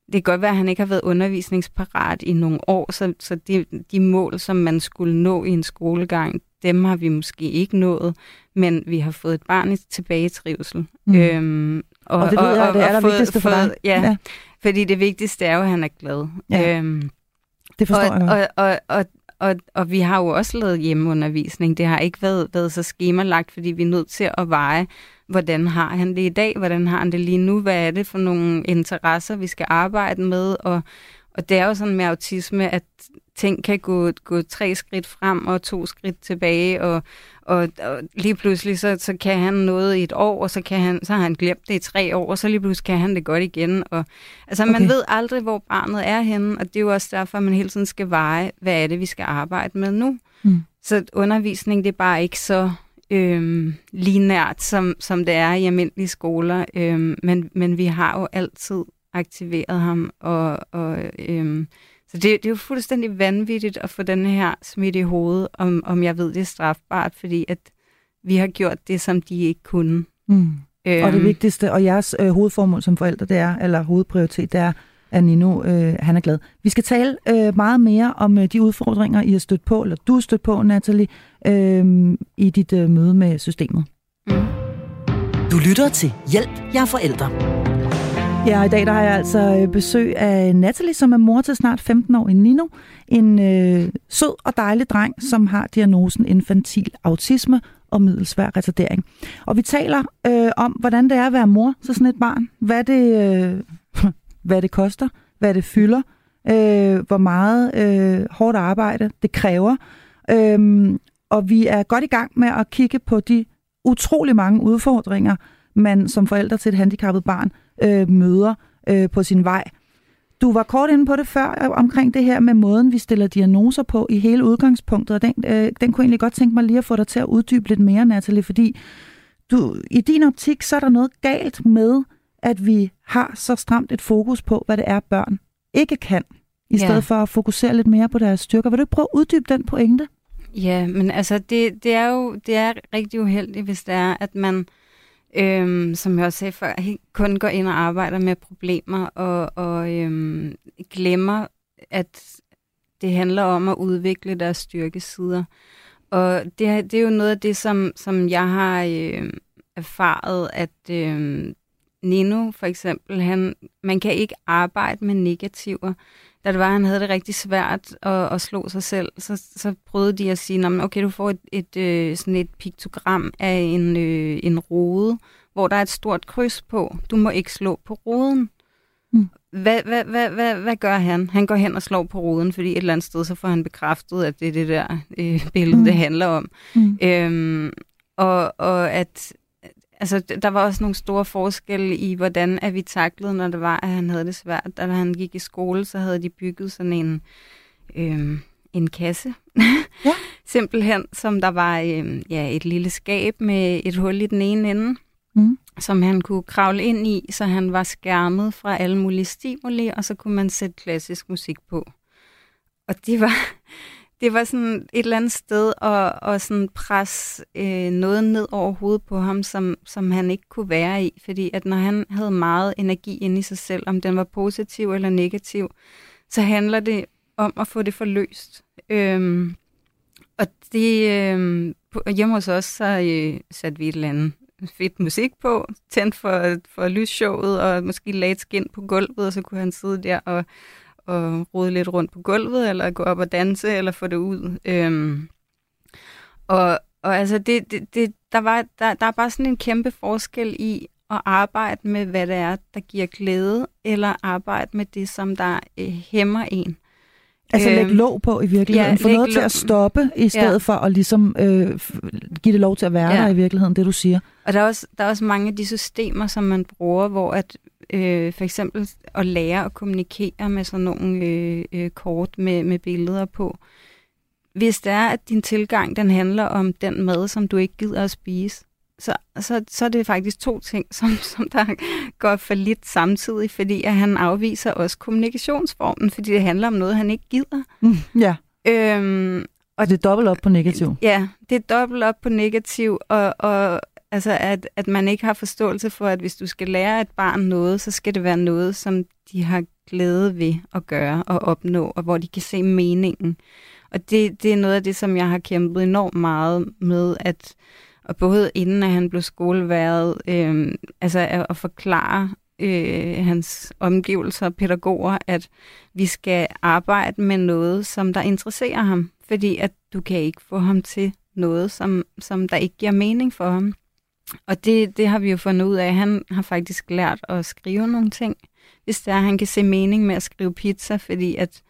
det kan godt være, at han ikke har været undervisningsparat i nogle år, så, så de, de mål, som man skulle nå i en skolegang, dem har vi måske ikke nået, men vi har fået et barn i tilbage i trivsel. Mm. Øhm, og, og det ved jeg, og, det er det vigtigste for dig. Ja, ja, fordi det vigtigste er jo, at han er glad. Ja. Øhm, det forstår og, jeg. Og, og, og, og, og vi har jo også lavet hjemmeundervisning. Det har ikke været, været så skemalagt, fordi vi er nødt til at veje, hvordan har han det i dag, hvordan har han det lige nu, hvad er det for nogle interesser, vi skal arbejde med, og, og det er jo sådan med autisme, at ting kan gå, gå tre skridt frem og to skridt tilbage, og, og, og lige pludselig så, så kan han noget i et år, og så, kan han, så har han glemt det i tre år, og så lige pludselig kan han det godt igen. Og, altså okay. man ved aldrig, hvor barnet er henne, og det er jo også derfor, at man hele tiden skal veje, hvad er det, vi skal arbejde med nu. Mm. Så undervisning, det er bare ikke så øhm, nært, som, som det er i almindelige skoler, øhm, men, men vi har jo altid aktiveret ham, og, og øhm, så det, det er jo fuldstændig vanvittigt at få den her smidt i hovedet, om, om jeg ved, det er strafbart, fordi at vi har gjort det, som de ikke kunne. Mm. Øhm. Og det vigtigste, og jeres øh, hovedformål som forældre, det er, eller hovedprioritet, det er, at Nino, øh, han er glad. Vi skal tale øh, meget mere om øh, de udfordringer, I har stødt på, eller du har stødt på, Natalie, øh, i dit øh, møde med systemet. Mm. Du lytter til Hjælp, jeg er forældre. Ja, i dag der har jeg altså øh, besøg af Natalie, som er mor til snart 15 år i Nino. En øh, sød og dejlig dreng, som har diagnosen infantil autisme og middelsvær retardering. Og vi taler øh, om, hvordan det er at være mor til sådan et barn. Hvad det, øh, [LAUGHS] hvad det koster, hvad det fylder, øh, hvor meget øh, hårdt arbejde det kræver. Øh, og vi er godt i gang med at kigge på de utrolig mange udfordringer, man som forældre til et handicappet barn øh, møder øh, på sin vej. Du var kort inde på det før øh, omkring det her med måden, vi stiller diagnoser på i hele udgangspunktet, og den, øh, den kunne jeg egentlig godt tænke mig lige at få dig til at uddybe lidt mere, Natalie, fordi du, i din optik, så er der noget galt med, at vi har så stramt et fokus på, hvad det er, børn ikke kan, i ja. stedet for at fokusere lidt mere på deres styrker. Vil du ikke prøve at uddybe den pointe? Ja, men altså, det, det er jo det er rigtig uheldigt, hvis det er, at man øhm, som jeg også sagde før, kun går ind og arbejder med problemer og, og øhm, glemmer, at det handler om at udvikle deres styrkesider. Og det, det er jo noget af det, som, som jeg har øh, erfaret, at øh, Nino for eksempel, han, man kan ikke arbejde med negativer da det var, han havde det rigtig svært at, at slå sig selv, så, så prøvede de at sige, okay, du får et, et, øh, sådan et piktogram af en, øh, en rode, hvor der er et stort kryds på. Du må ikke slå på roden. Mm. Hvad, hvad, hvad, hvad, hvad gør han? Han går hen og slår på roden, fordi et eller andet sted, så får han bekræftet, at det er det der øh, billede, mm. det handler om. Mm. Øhm, og, og at altså, der var også nogle store forskelle i, hvordan er vi taklede, når det var, at han havde det svært. Da han gik i skole, så havde de bygget sådan en, øh, en kasse. [LAUGHS] Ja. Simpelthen, som der var øh, ja, et lille skab med et hul i den ene ende, mm. som han kunne kravle ind i, så han var skærmet fra alle mulige stimuli, og så kunne man sætte klassisk musik på. Og det var det var sådan et eller andet sted at, at sådan presse øh, noget ned over hovedet på ham, som, som han ikke kunne være i. Fordi at når han havde meget energi inde i sig selv, om den var positiv eller negativ, så handler det om at få det forløst. Øhm, og det, øh, hjemme hos os, så øh, satte vi et eller andet fedt musik på, tændt for, for lysshowet, og måske lagde et skin på gulvet, og så kunne han sidde der og at rode lidt rundt på gulvet, eller gå op og danse, eller få det ud. Øhm, og, og altså, det, det, det, der, var, der, der er bare sådan en kæmpe forskel i at arbejde med, hvad det er, der giver glæde, eller arbejde med det, som der øh, hæmmer en. Altså lægge øhm, låg på i virkeligheden. Ja, Få noget til at stoppe, i stedet ja. for at ligesom øh, give det lov til at være ja. der i virkeligheden, det du siger. Og der er, også, der er også mange af de systemer, som man bruger, hvor at øh, for eksempel at lære at kommunikere med sådan nogle øh, øh, kort med, med billeder på. Hvis det er, at din tilgang den handler om den mad, som du ikke gider at spise, så, så, så er det faktisk to ting, [LAUGHS] som, som der går for lidt samtidig, fordi at han afviser også kommunikationsformen, fordi det handler om noget, han ikke gider. Mm, ja. Øhm, og det er dobbelt op på negativ. Ja, det er dobbelt op på negativ, og, og altså at, at man ikke har forståelse for, at hvis du skal lære et barn noget, så skal det være noget, som de har glæde ved at gøre og opnå, og hvor de kan se meningen. Og det, det er noget af det, som jeg har kæmpet enormt meget med, at og både inden at han blev skoleværet, øh, altså at, at forklare øh, hans omgivelser og pædagoger, at vi skal arbejde med noget, som der interesserer ham, fordi at du kan ikke få ham til noget, som, som der ikke giver mening for ham og det, det har vi jo fundet ud af. Han har faktisk lært at skrive nogle ting. Hvis det er, han kan se mening med at skrive pizza, fordi at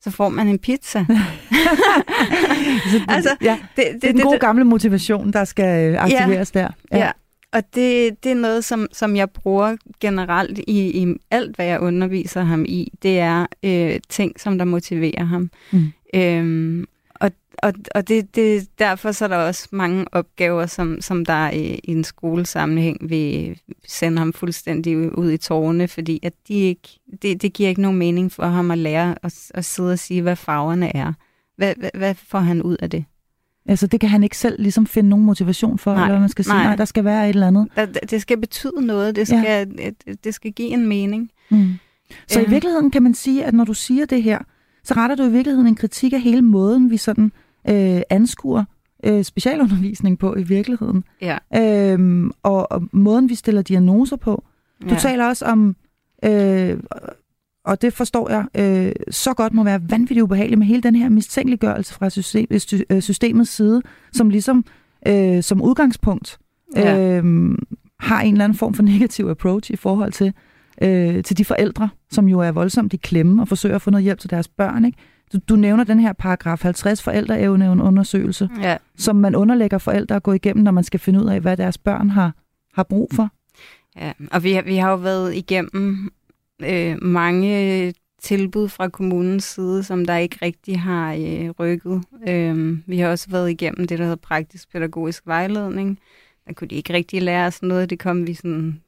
så får man en pizza. [LAUGHS] så det, altså, ja, det, det, det er den gode det, gamle motivation, der skal øh, aktiveres ja, der. Ja. ja, og det, det er noget, som, som jeg bruger generelt i, i alt, hvad jeg underviser ham i. Det er øh, ting, som der motiverer ham. Mm. Øhm, og og, og det, det, derfor så er der også mange opgaver, som, som der i, i en skolesammenhæng vil sende ham fuldstændig ud i tårne, fordi at de ikke, det, det giver ikke nogen mening for ham at lære at, at sidde og sige, hvad farverne er. Hvad, hvad, hvad får han ud af det? Altså det kan han ikke selv ligesom finde nogen motivation for, nej, eller man skal sige, nej. nej, der skal være et eller andet. Der, det skal betyde noget, det skal, ja. det, det skal give en mening. Mm. Så ja. i virkeligheden kan man sige, at når du siger det her, så retter du i virkeligheden en kritik af hele måden, vi sådan øh, anskuer øh, specialundervisning på i virkeligheden. Ja. Øhm, og, og måden, vi stiller diagnoser på. Du ja. taler også om, øh, og det forstår jeg øh, så godt må være vanvittigt ubehageligt med hele den her mistænkeliggørelse fra system, øh, systemets side, som ligesom øh, som udgangspunkt ja. øh, har en eller anden form for negativ approach i forhold til, øh, til de forældre, som jo er voldsomt i klemme og forsøger at få noget hjælp til deres børn. Ikke? Du, du nævner den her paragraf 50 forældreevneundersøgelse, ja. som man underlægger forældre at gå igennem, når man skal finde ud af, hvad deres børn har, har brug for. Ja, og vi, vi har jo været igennem øh, mange tilbud fra kommunens side, som der ikke rigtig har øh, rykket. Øh, vi har også været igennem det, der hedder praktisk pædagogisk vejledning. Der kunne de ikke rigtig lære os noget. Det kom vi sådan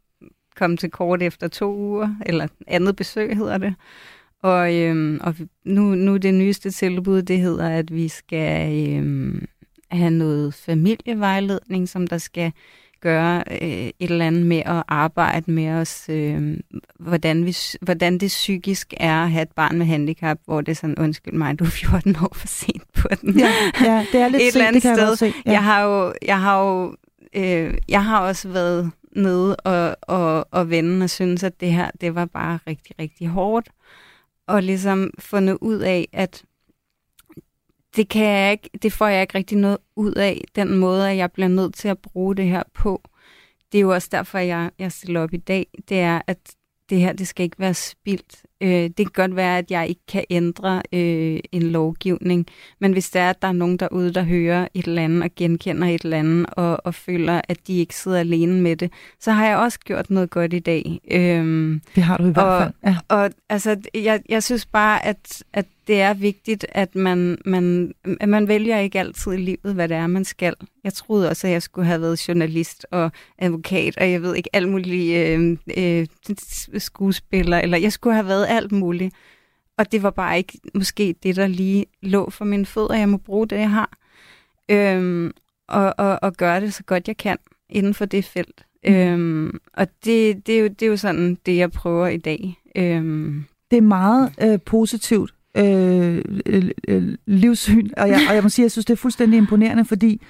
kom til kort efter to uger, eller andet besøg hedder det. Og, øhm, og nu, nu det nyeste tilbud, det hedder, at vi skal øhm, have noget familievejledning, som der skal gøre øh, et eller andet med at arbejde med os, øh, hvordan, vi, hvordan det psykisk er at have et barn med handicap, hvor det er sådan, undskyld mig, du er 14 år for sent på den. Ja, ja det er lidt et eller andet det kan sted. Jeg, ja. jeg har jo, jeg har jo øh, jeg har også været nede og, og, og vende og synes, at det her, det var bare rigtig, rigtig hårdt og ligesom fundet ud af, at det, kan jeg ikke, det får jeg ikke rigtig noget ud af, den måde, at jeg bliver nødt til at bruge det her på. Det er jo også derfor, jeg, jeg stiller op i dag. Det er, at det her, det skal ikke være spildt. Øh, det kan godt være, at jeg ikke kan ændre øh, en lovgivning, men hvis det er, at der er nogen derude, der hører et eller andet og genkender et eller andet og, og føler, at de ikke sidder alene med det, så har jeg også gjort noget godt i dag. Øh, det har du i hvert og, fald. Ja. Og altså, jeg, jeg synes bare, at, at det er vigtigt, at man, man, at man vælger ikke altid i livet, hvad det er, man skal. Jeg troede også, at jeg skulle have været journalist og advokat, og jeg ved ikke, alt muligt øh, øh, skuespiller, eller jeg skulle have været alt muligt. Og det var bare ikke måske det, der lige lå for mine fødder. Jeg må bruge det, jeg har. Øhm, og, og, og gøre det så godt jeg kan inden for det felt. Mm. Øhm, og det, det, er jo, det er jo sådan, det jeg prøver i dag. Øhm. Det er meget øh, positivt øh, øh, livssyn, og jeg, og jeg må sige, at jeg synes, det er fuldstændig imponerende, fordi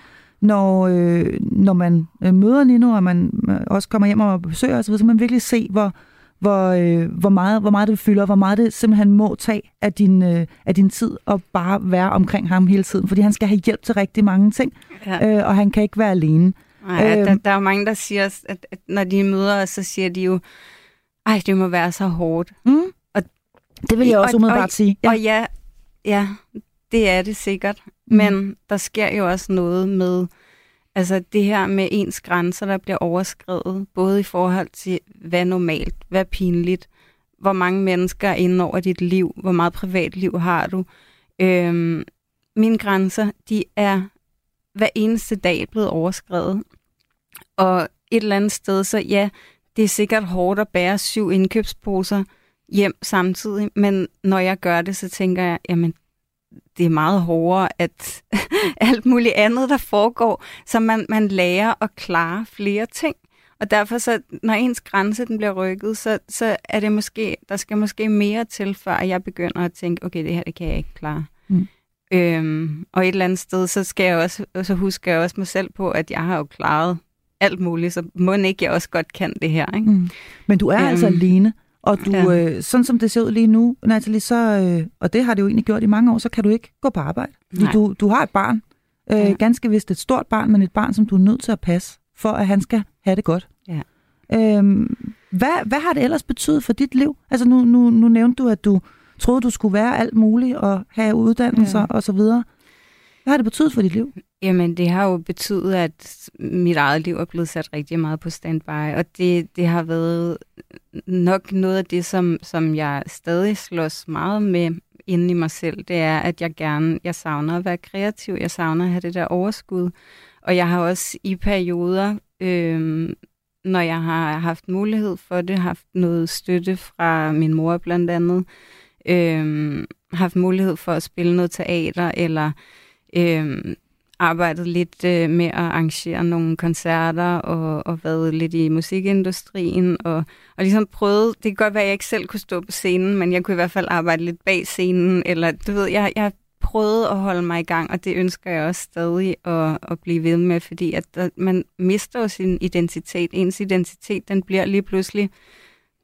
når, øh, når man øh, møder Nino, og man øh, også kommer hjem og besøger osv., så kan man virkelig se, hvor, hvor, øh, hvor, meget, hvor meget det fylder, hvor meget det simpelthen må tage af din, øh, af din tid og bare være omkring ham hele tiden, fordi han skal have hjælp til rigtig mange ting, ja. øh, og han kan ikke være alene. Nej, øh, der, der er jo mange, der siger, at, at når de møder os, så siger de jo, ej, det må være så hårdt. Mm. Og, det vil jeg også umiddelbart og, sige. Ja. Og ja, ja, det er det sikkert. Mm. Men der sker jo også noget med Altså det her med ens grænser, der bliver overskrevet, både i forhold til, hvad normalt, hvad pinligt, hvor mange mennesker er inde over dit liv, hvor meget privatliv har du. Øhm, mine grænser, de er hver eneste dag blevet overskrevet. Og et eller andet sted, så ja, det er sikkert hårdt at bære syv indkøbsposer hjem samtidig, men når jeg gør det, så tænker jeg, jamen det er meget hårdere, at [LAUGHS] alt muligt andet, der foregår, så man, man lærer at klare flere ting. Og derfor, så, når ens grænse den bliver rykket, så, så er det måske, der skal måske mere til, før jeg begynder at tænke, okay, det her, det kan jeg ikke klare. Mm. Øhm, og et eller andet sted, så skal jeg også, så husker jeg også mig selv på, at jeg har jo klaret alt muligt, så må ikke jeg også godt kan det her. Ikke? Mm. Men du er øhm, altså alene. Og du, ja. øh, sådan som det ser ud lige nu, Nathalie, så, øh, og det har det jo egentlig gjort i mange år, så kan du ikke gå på arbejde. Du, du, du har et barn, øh, ja. ganske vist et stort barn, men et barn, som du er nødt til at passe for at han skal have det godt. Ja. Øhm, hvad, hvad har det ellers betydet for dit liv? Altså nu, nu, nu nævnte du, at du troede, du skulle være alt muligt og have uddannelser ja. og så videre. Hvad har det betydet for dit liv? Jamen, det har jo betydet, at mit eget liv er blevet sat rigtig meget på standby, og det, det har været nok noget af det, som, som jeg stadig slås meget med inde i mig selv, det er, at jeg gerne, jeg savner at være kreativ, jeg savner at have det der overskud, og jeg har også i perioder, øh, når jeg har haft mulighed for det, haft noget støtte fra min mor blandt andet, øh, haft mulighed for at spille noget teater, eller øh, arbejdet lidt øh, med at arrangere nogle koncerter og, og været lidt i musikindustrien og, og ligesom prøvet, det kan godt være, at jeg ikke selv kunne stå på scenen, men jeg kunne i hvert fald arbejde lidt bag scenen, eller du ved, jeg, jeg prøvet at holde mig i gang, og det ønsker jeg også stadig at, at blive ved med, fordi at der, man mister jo sin identitet. Ens identitet, den bliver lige pludselig,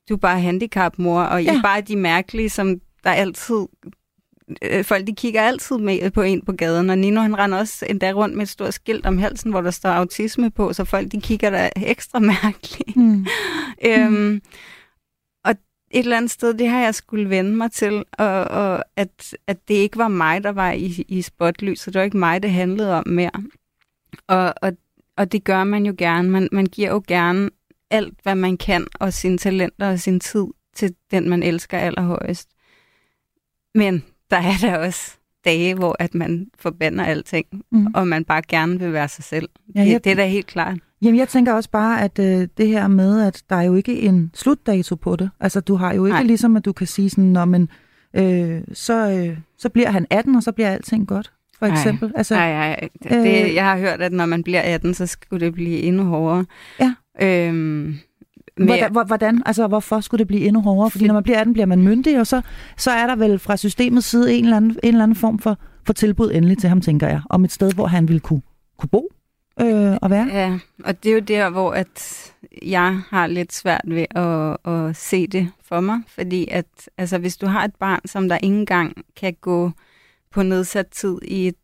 du er bare handicapmor, og ja. I er bare de mærkelige, som der altid øh, folk de kigger altid med på en på gaden, og Nino han render også endda rundt med et stort skilt om halsen, hvor der står autisme på, så folk de kigger der ekstra [LAUGHS] mærkeligt. Mm. [LAUGHS] øhm, mm. Og et eller andet sted, det har jeg skulle vende mig til, og, og at, at det ikke var mig, der var i, i spotlyset, det var ikke mig, det handlede om mere. Og, og, og det gør man jo gerne. Man, man giver jo gerne alt, hvad man kan, og sine talenter og sin tid til den, man elsker allerhøjest. Men der er der også dage, hvor at man forbander alting, mm. og man bare gerne vil være sig selv. Ja, det, jeg, det er da helt klart. Jamen, jeg tænker også bare, at øh, det her med, at der er jo ikke en slutdato på det. Altså, du har jo ikke Nej. ligesom, at du kan sige sådan, når men øh, så, øh, så bliver han 18, og så bliver alting godt, for eksempel. Altså, nej, nej. Det, øh, jeg har hørt, at når man bliver 18, så skulle det blive endnu hårdere. Ja. Øhm, Hvordan, hvordan, altså hvorfor skulle det blive endnu hårdere? Fordi når man bliver 18, bliver man myndig, og så, så er der vel fra systemets side en eller anden, en eller anden form for, for tilbud endelig til ham, tænker jeg, om et sted, hvor han ville kunne, kunne bo øh, og være. Ja, og det er jo der, hvor at jeg har lidt svært ved at, at se det for mig, fordi at altså, hvis du har et barn, som der ikke engang kan gå på nedsat tid i et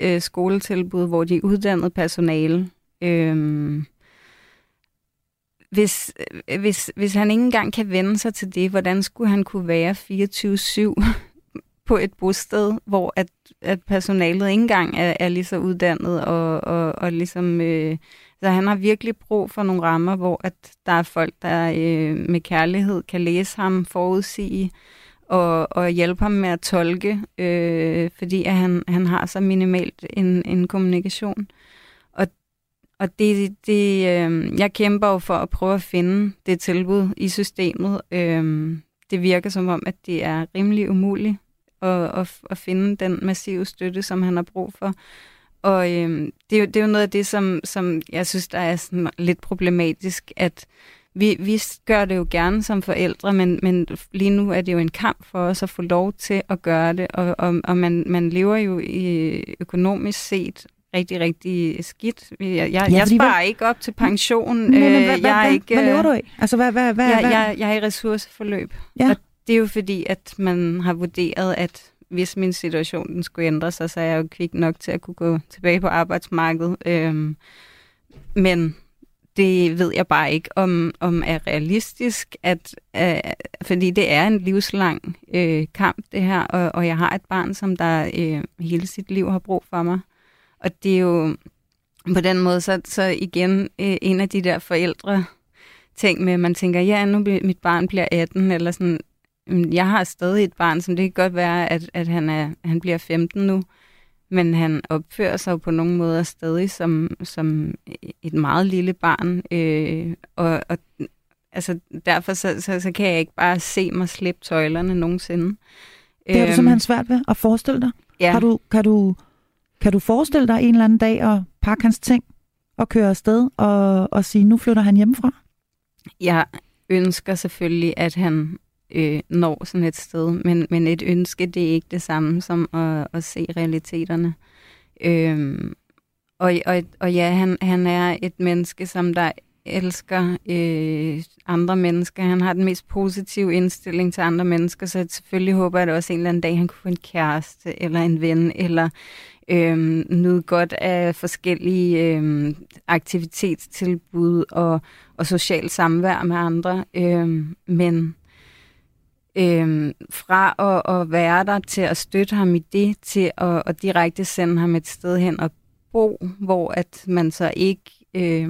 øh, skoletilbud, hvor de er uddannet personale, øh, hvis, øh, hvis, hvis han ikke engang kan vende sig til det, hvordan skulle han kunne være 24-7 [LAUGHS] på et bosted, hvor at, at personalet ikke engang er, er lige så uddannet, og, og, og ligesom, øh, så han har virkelig brug for nogle rammer, hvor at der er folk, der øh, med kærlighed kan læse ham, forudsige, og, og hjælpe ham med at tolke, øh, fordi at han, han har så minimalt en, en kommunikation. Og det, det, øh, jeg kæmper jo for at prøve at finde det tilbud i systemet. Øh, det virker som om, at det er rimelig umuligt at, at, at finde den massive støtte, som han har brug for. Og øh, det, er jo, det er jo noget af det, som, som jeg synes, der er sådan lidt problematisk, at vi, vi gør det jo gerne som forældre, men, men lige nu er det jo en kamp for os at få lov til at gøre det, og, og, og man, man lever jo i økonomisk set rigtig, rigtig skidt. Jeg, jeg, ja, jeg sparer hvad? ikke op til pension. Nej, men, hvad, hvad, jeg er ikke, hvad lever du af? Altså, hvad, hvad, hvad, jeg, hvad? Jeg, jeg er i ressourceforløb. Ja. Og det er jo fordi, at man har vurderet, at hvis min situation den skulle ændre sig, så er jeg jo kvik nok til at kunne gå tilbage på arbejdsmarkedet. Øhm, men det ved jeg bare ikke, om, om er realistisk, at, øh, fordi det er en livslang øh, kamp, det her, og, og jeg har et barn, som der øh, hele sit liv har brug for mig. Og det er jo på den måde, så, så igen øh, en af de der forældre ting med, at man tænker, ja, nu bliver, mit barn bliver 18, eller sådan, jeg har stadig et barn, som det kan godt være, at, at han, er, han bliver 15 nu, men han opfører sig jo på nogle måder stadig som, som et meget lille barn, øh, og, og altså, derfor så, så, så kan jeg ikke bare se mig slippe tøjlerne nogensinde. Det har du simpelthen svært ved at forestille dig? Ja. Har du, kan du kan du forestille dig en eller anden dag at pakke hans ting og køre afsted og, og sige, nu flytter han hjemmefra? Jeg ønsker selvfølgelig, at han øh, når sådan et sted, men, men et ønske, det er ikke det samme som at, at se realiteterne. Øh, og, og, og ja, han, han er et menneske, som der elsker øh, andre mennesker. Han har den mest positive indstilling til andre mennesker, så selvfølgelig håber jeg at også en eller anden dag, han kunne få en kæreste, eller en ven, eller øh, nyde godt af forskellige øh, aktivitetstilbud og, og social samvær med andre. Øh, men øh, fra at, at være der til at støtte ham i det, til at, at direkte sende ham et sted hen og bo, hvor at man så ikke øh,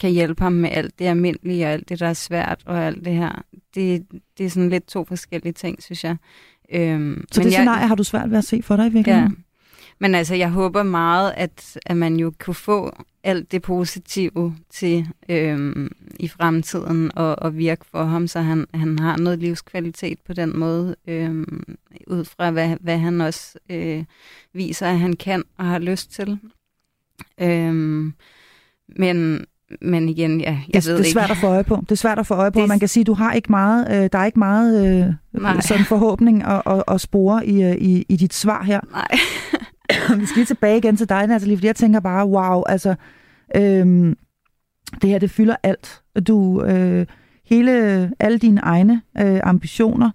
kan hjælpe ham med alt det almindelige og alt det, der er svært og alt det her. Det, det er sådan lidt to forskellige ting, synes jeg. Øh, så det scenarie har du svært ved at se for dig i virkeligheden? Men altså, jeg håber meget, at, at man jo kunne få alt det positive til øhm, i fremtiden og, og virke for ham, så han, han har noget livskvalitet på den måde, øhm, ud fra hvad, hvad han også øh, viser, at han kan og har lyst til. Øhm, men, men igen, ja, jeg det, ved det er svært ikke. at få øje på. Det er svært at få øje på. Det... Man kan sige, du har ikke meget, øh, der er ikke meget øh, sådan forhåbning og, og, og spore i, øh, i, i dit svar her. Nej. [LAUGHS] [COUGHS] vi skal lige tilbage igen til dig, Natalie, fordi jeg tænker bare, wow, altså, øhm, det her, det fylder alt. Du, øh, hele, alle dine egne øh, ambitioner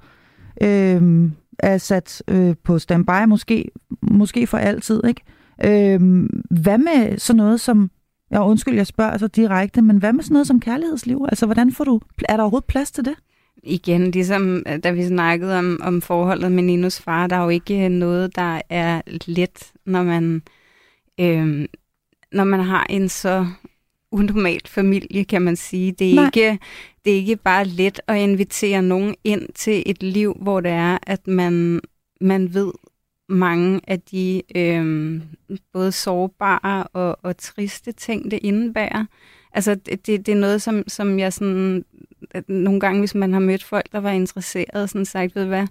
øh, er sat øh, på standby, måske, måske for altid, ikke? Øh, hvad med sådan noget som, ja, undskyld, jeg spørger så direkte, men hvad med sådan noget som kærlighedsliv? Altså, hvordan får du, er der overhovedet plads til det? Igen, ligesom da vi snakkede om, om forholdet med Ninos far, der er jo ikke noget, der er let, når man, øh, når man har en så unormalt familie, kan man sige. Det er, ikke, det er ikke bare let at invitere nogen ind til et liv, hvor det er, at man, man ved mange af de øh, både sårbare og, og triste ting, det indebærer. Altså, det, det er noget, som, som jeg sådan at nogle gange, hvis man har mødt folk, der var interesseret, sådan sagt, ved hvad,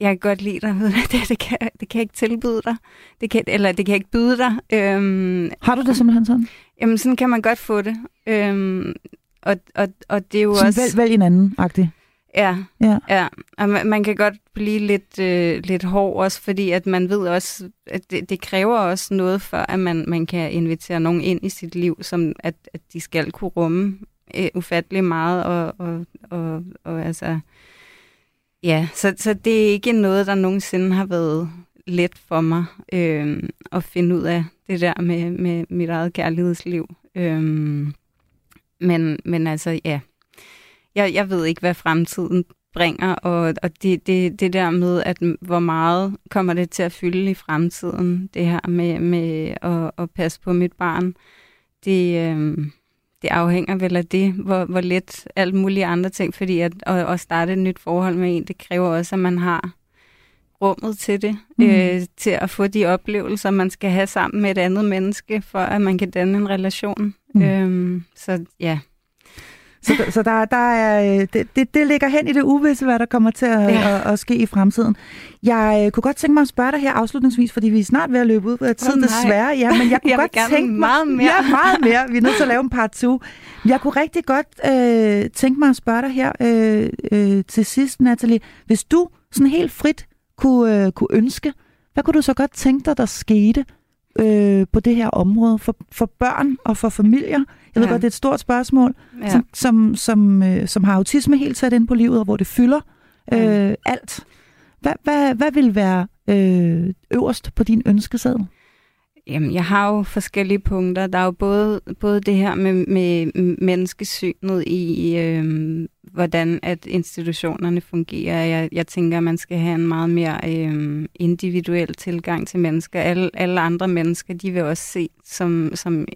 jeg kan godt lide dig, ved det, [LAUGHS] det, kan, det kan jeg ikke tilbyde dig, det kan, eller det kan jeg ikke byde dig. Øhm, har du det simpelthen sådan? Jamen, sådan kan man godt få det. Øhm, og, og, og det er jo sådan også... Vælg, vælg en anden, agtig. Ja, ja. ja. Og man, man kan godt blive lidt, øh, lidt hård også, fordi at man ved også, at det, det kræver også noget for, at man, man kan invitere nogen ind i sit liv, som at, at de skal kunne rumme øh, ufattelig meget, og, og, og, og altså, ja, så, så det er ikke noget, der nogensinde har været let for mig øh, at finde ud af det der med, med mit eget kærlighedsliv. Øh, men, men altså, ja, jeg, jeg ved ikke, hvad fremtiden bringer, og, og det, det, det der med, at hvor meget kommer det til at fylde i fremtiden, det her med, med at, at passe på mit barn, det, øh, det afhænger vel af det, hvor, hvor let alt mulige andre ting, fordi at, at, at starte et nyt forhold med en, det kræver også, at man har rummet til det, mm. øh, til at få de oplevelser, man skal have sammen med et andet menneske, for at man kan danne en relation. Mm. Øhm, så ja. Så, så der, der er, øh, det, det, det ligger hen i det uvisse, hvad der kommer til at, ja. at, at ske i fremtiden. Jeg øh, kunne godt tænke mig at spørge dig her afslutningsvis, fordi vi er snart ved at løbe ud af tiden, oh, desværre. Ja, men jeg [LAUGHS] kunne jeg godt tænke mig... meget mere. Ja, meget mere. Vi er nødt til at lave en part 2. Jeg kunne rigtig godt øh, tænke mig at spørge dig her øh, øh, til sidst, Natalie. Hvis du sådan helt frit kunne, øh, kunne ønske, hvad kunne du så godt tænke dig, der skete øh, på det her område for, for børn og for familier? Jeg ved ja. godt, det er et stort spørgsmål, ja. som, som, som, øh, som har autisme helt sat ind på livet, og hvor det fylder øh, ja. alt. Hvad, hvad, hvad vil være øh, øverst på din ønskeseddel? Jamen, jeg har jo forskellige punkter. Der er jo både, både det her med, med menneskesynet i, øh, hvordan at institutionerne fungerer. Jeg, jeg tænker, at man skal have en meget mere øh, individuel tilgang til mennesker. Alle, alle andre mennesker, de vil også se som, som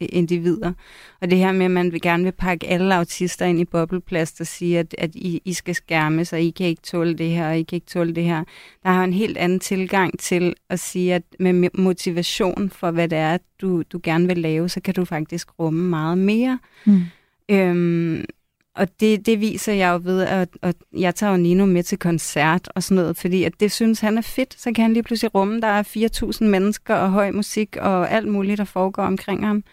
individer. Og det her med, at man vil gerne vil pakke alle autister ind i bobleplast og sige, at, at I, I skal skærme sig, I kan ikke tåle det her, og I kan ikke tåle det her. Der har en helt anden tilgang til at sige, at med motivation for, hvad det er, du, du gerne vil lave, så kan du faktisk rumme meget mere. Mm. Øhm, og det, det viser jeg jo ved, at, at jeg tager jo Nino med til koncert og sådan noget, fordi at det synes han er fedt. Så kan han lige pludselig rumme, der er 4.000 mennesker og høj musik og alt muligt, der foregår omkring ham.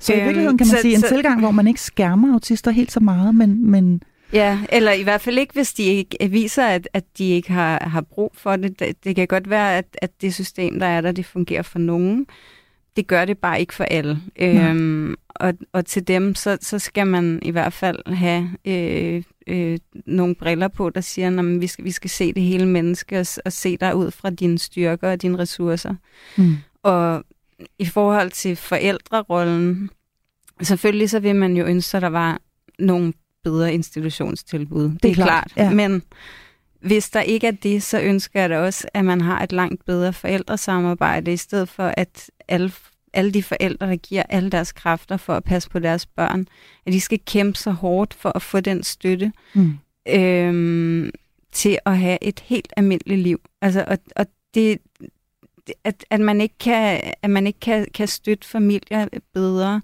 Så i virkeligheden kan man så, sige en så, tilgang, hvor man ikke skærmer autister helt så meget, men... men Ja, eller i hvert fald ikke, hvis de ikke viser, at, at de ikke har, har brug for det. det. Det kan godt være, at, at det system, der er der, det fungerer for nogen. Det gør det bare ikke for alle. Øhm, og, og til dem, så, så skal man i hvert fald have øh, øh, nogle briller på, der siger, at vi skal, vi skal se det hele menneske og, og se dig ud fra dine styrker og dine ressourcer. Mm. Og i forhold til forældrerollen, selvfølgelig så vil man jo ønske, at der var nogle bedre institutionstilbud. Det er, det er klart. klart. Ja. Men hvis der ikke er det, så ønsker jeg da også, at man har et langt bedre forældresamarbejde, i stedet for at alle, alle de forældre, der giver alle deres kræfter for at passe på deres børn, at de skal kæmpe så hårdt for at få den støtte mm. øhm, til at have et helt almindeligt liv. Altså, og, og det, at, at man ikke kan, at man ikke kan, kan støtte familier bedre,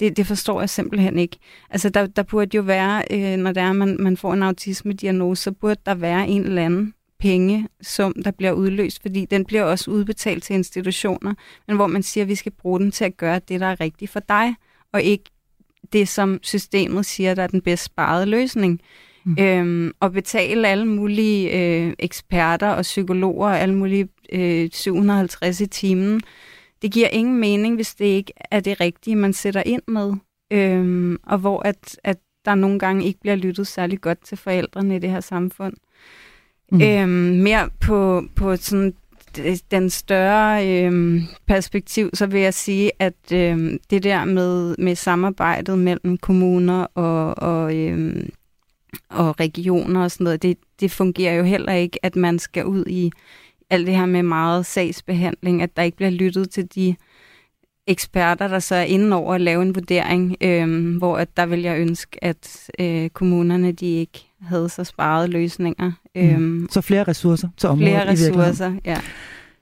det, det forstår jeg simpelthen ikke. Altså, der, der burde jo være, øh, når det er, man, man får en autisme-diagnose, så burde der være en eller anden penge, som der bliver udløst, fordi den bliver også udbetalt til institutioner, men hvor man siger, at vi skal bruge den til at gøre det, der er rigtigt for dig, og ikke det, som systemet siger, der er den bedst sparede løsning. Mm. Øhm, og betale alle mulige øh, eksperter og psykologer og alle mulige øh, 750 i timen, det giver ingen mening, hvis det ikke er det rigtige, man sætter ind med. Øhm, og hvor at, at der nogle gange ikke bliver lyttet særlig godt til forældrene i det her samfund. Mm. Øhm, mere på, på sådan øh, den større øhm, perspektiv, så vil jeg sige, at øhm, det der med, med samarbejdet mellem kommuner og, og, øhm, og regioner og sådan noget, det, det fungerer jo heller ikke, at man skal ud i alt det her med meget sagsbehandling, at der ikke bliver lyttet til de eksperter, der så er inde over at lave en vurdering, øh, hvor at der vil jeg ønske, at øh, kommunerne de ikke havde så sparet løsninger. Mm. Så flere ressourcer til området Flere ressourcer, ja.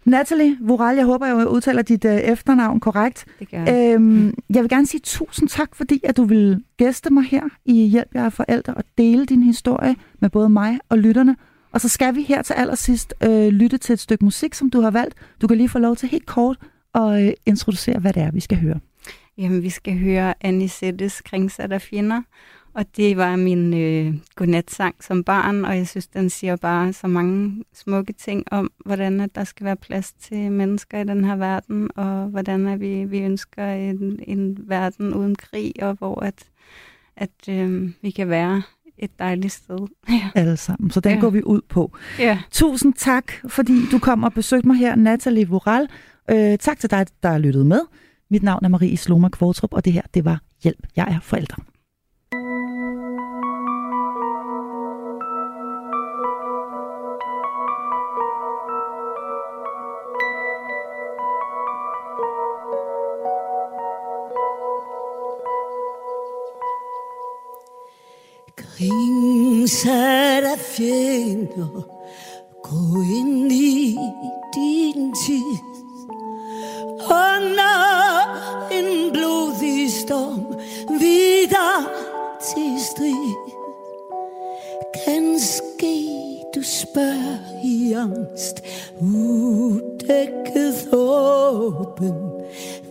Natalie Voral, jeg håber, jeg udtaler dit øh, efternavn korrekt. Det gør jeg. Øhm, jeg vil gerne sige tusind tak, fordi at du vil gæste mig her i Hjælp jer forældre og dele din historie med både mig og lytterne. Og så skal vi her til allersidst øh, lytte til et stykke musik, som du har valgt. Du kan lige få lov til helt kort at øh, introducere, hvad det er, vi skal høre. Jamen, vi skal høre Anisettes Kringsat af fjender. Og det var min øh, godnatsang som barn, og jeg synes, den siger bare så mange smukke ting om, hvordan at der skal være plads til mennesker i den her verden, og hvordan at vi, vi ønsker en, en verden uden krig, og hvor at, at øh, vi kan være et dejligt sted. [LAUGHS] Ja. Alle sammen. Så den ja. går vi ud på. Ja. Tusind tak, fordi du kom og besøgte mig her, Natalie Voral. Øh, tak til dig, der har lyttet med. Mit navn er Marie Sloma Kvortrup, og det her, det var Hjælp, jeg er forældre. Kringsat af fjender Gå ind til strid Kanske du spørger i angst Udækket åben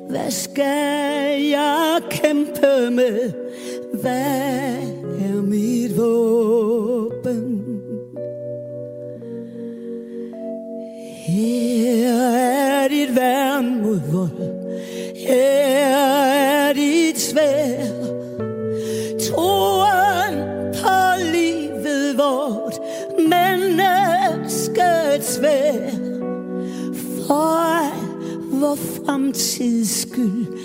Hvad skal jeg kæmpe med? Hvad er mit våben. Fremtids skyld.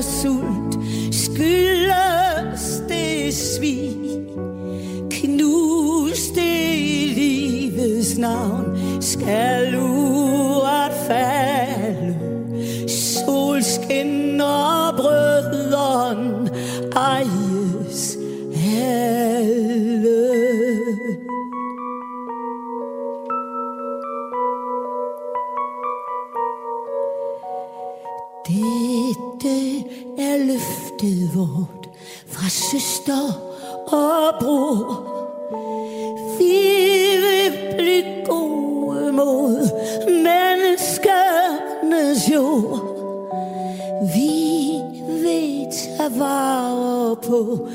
Og sult Skyldes det svig. Knust i livets navn Skal søster og bror. Vi vil blive gode mod menneskernes jord. Vi vil tage vare på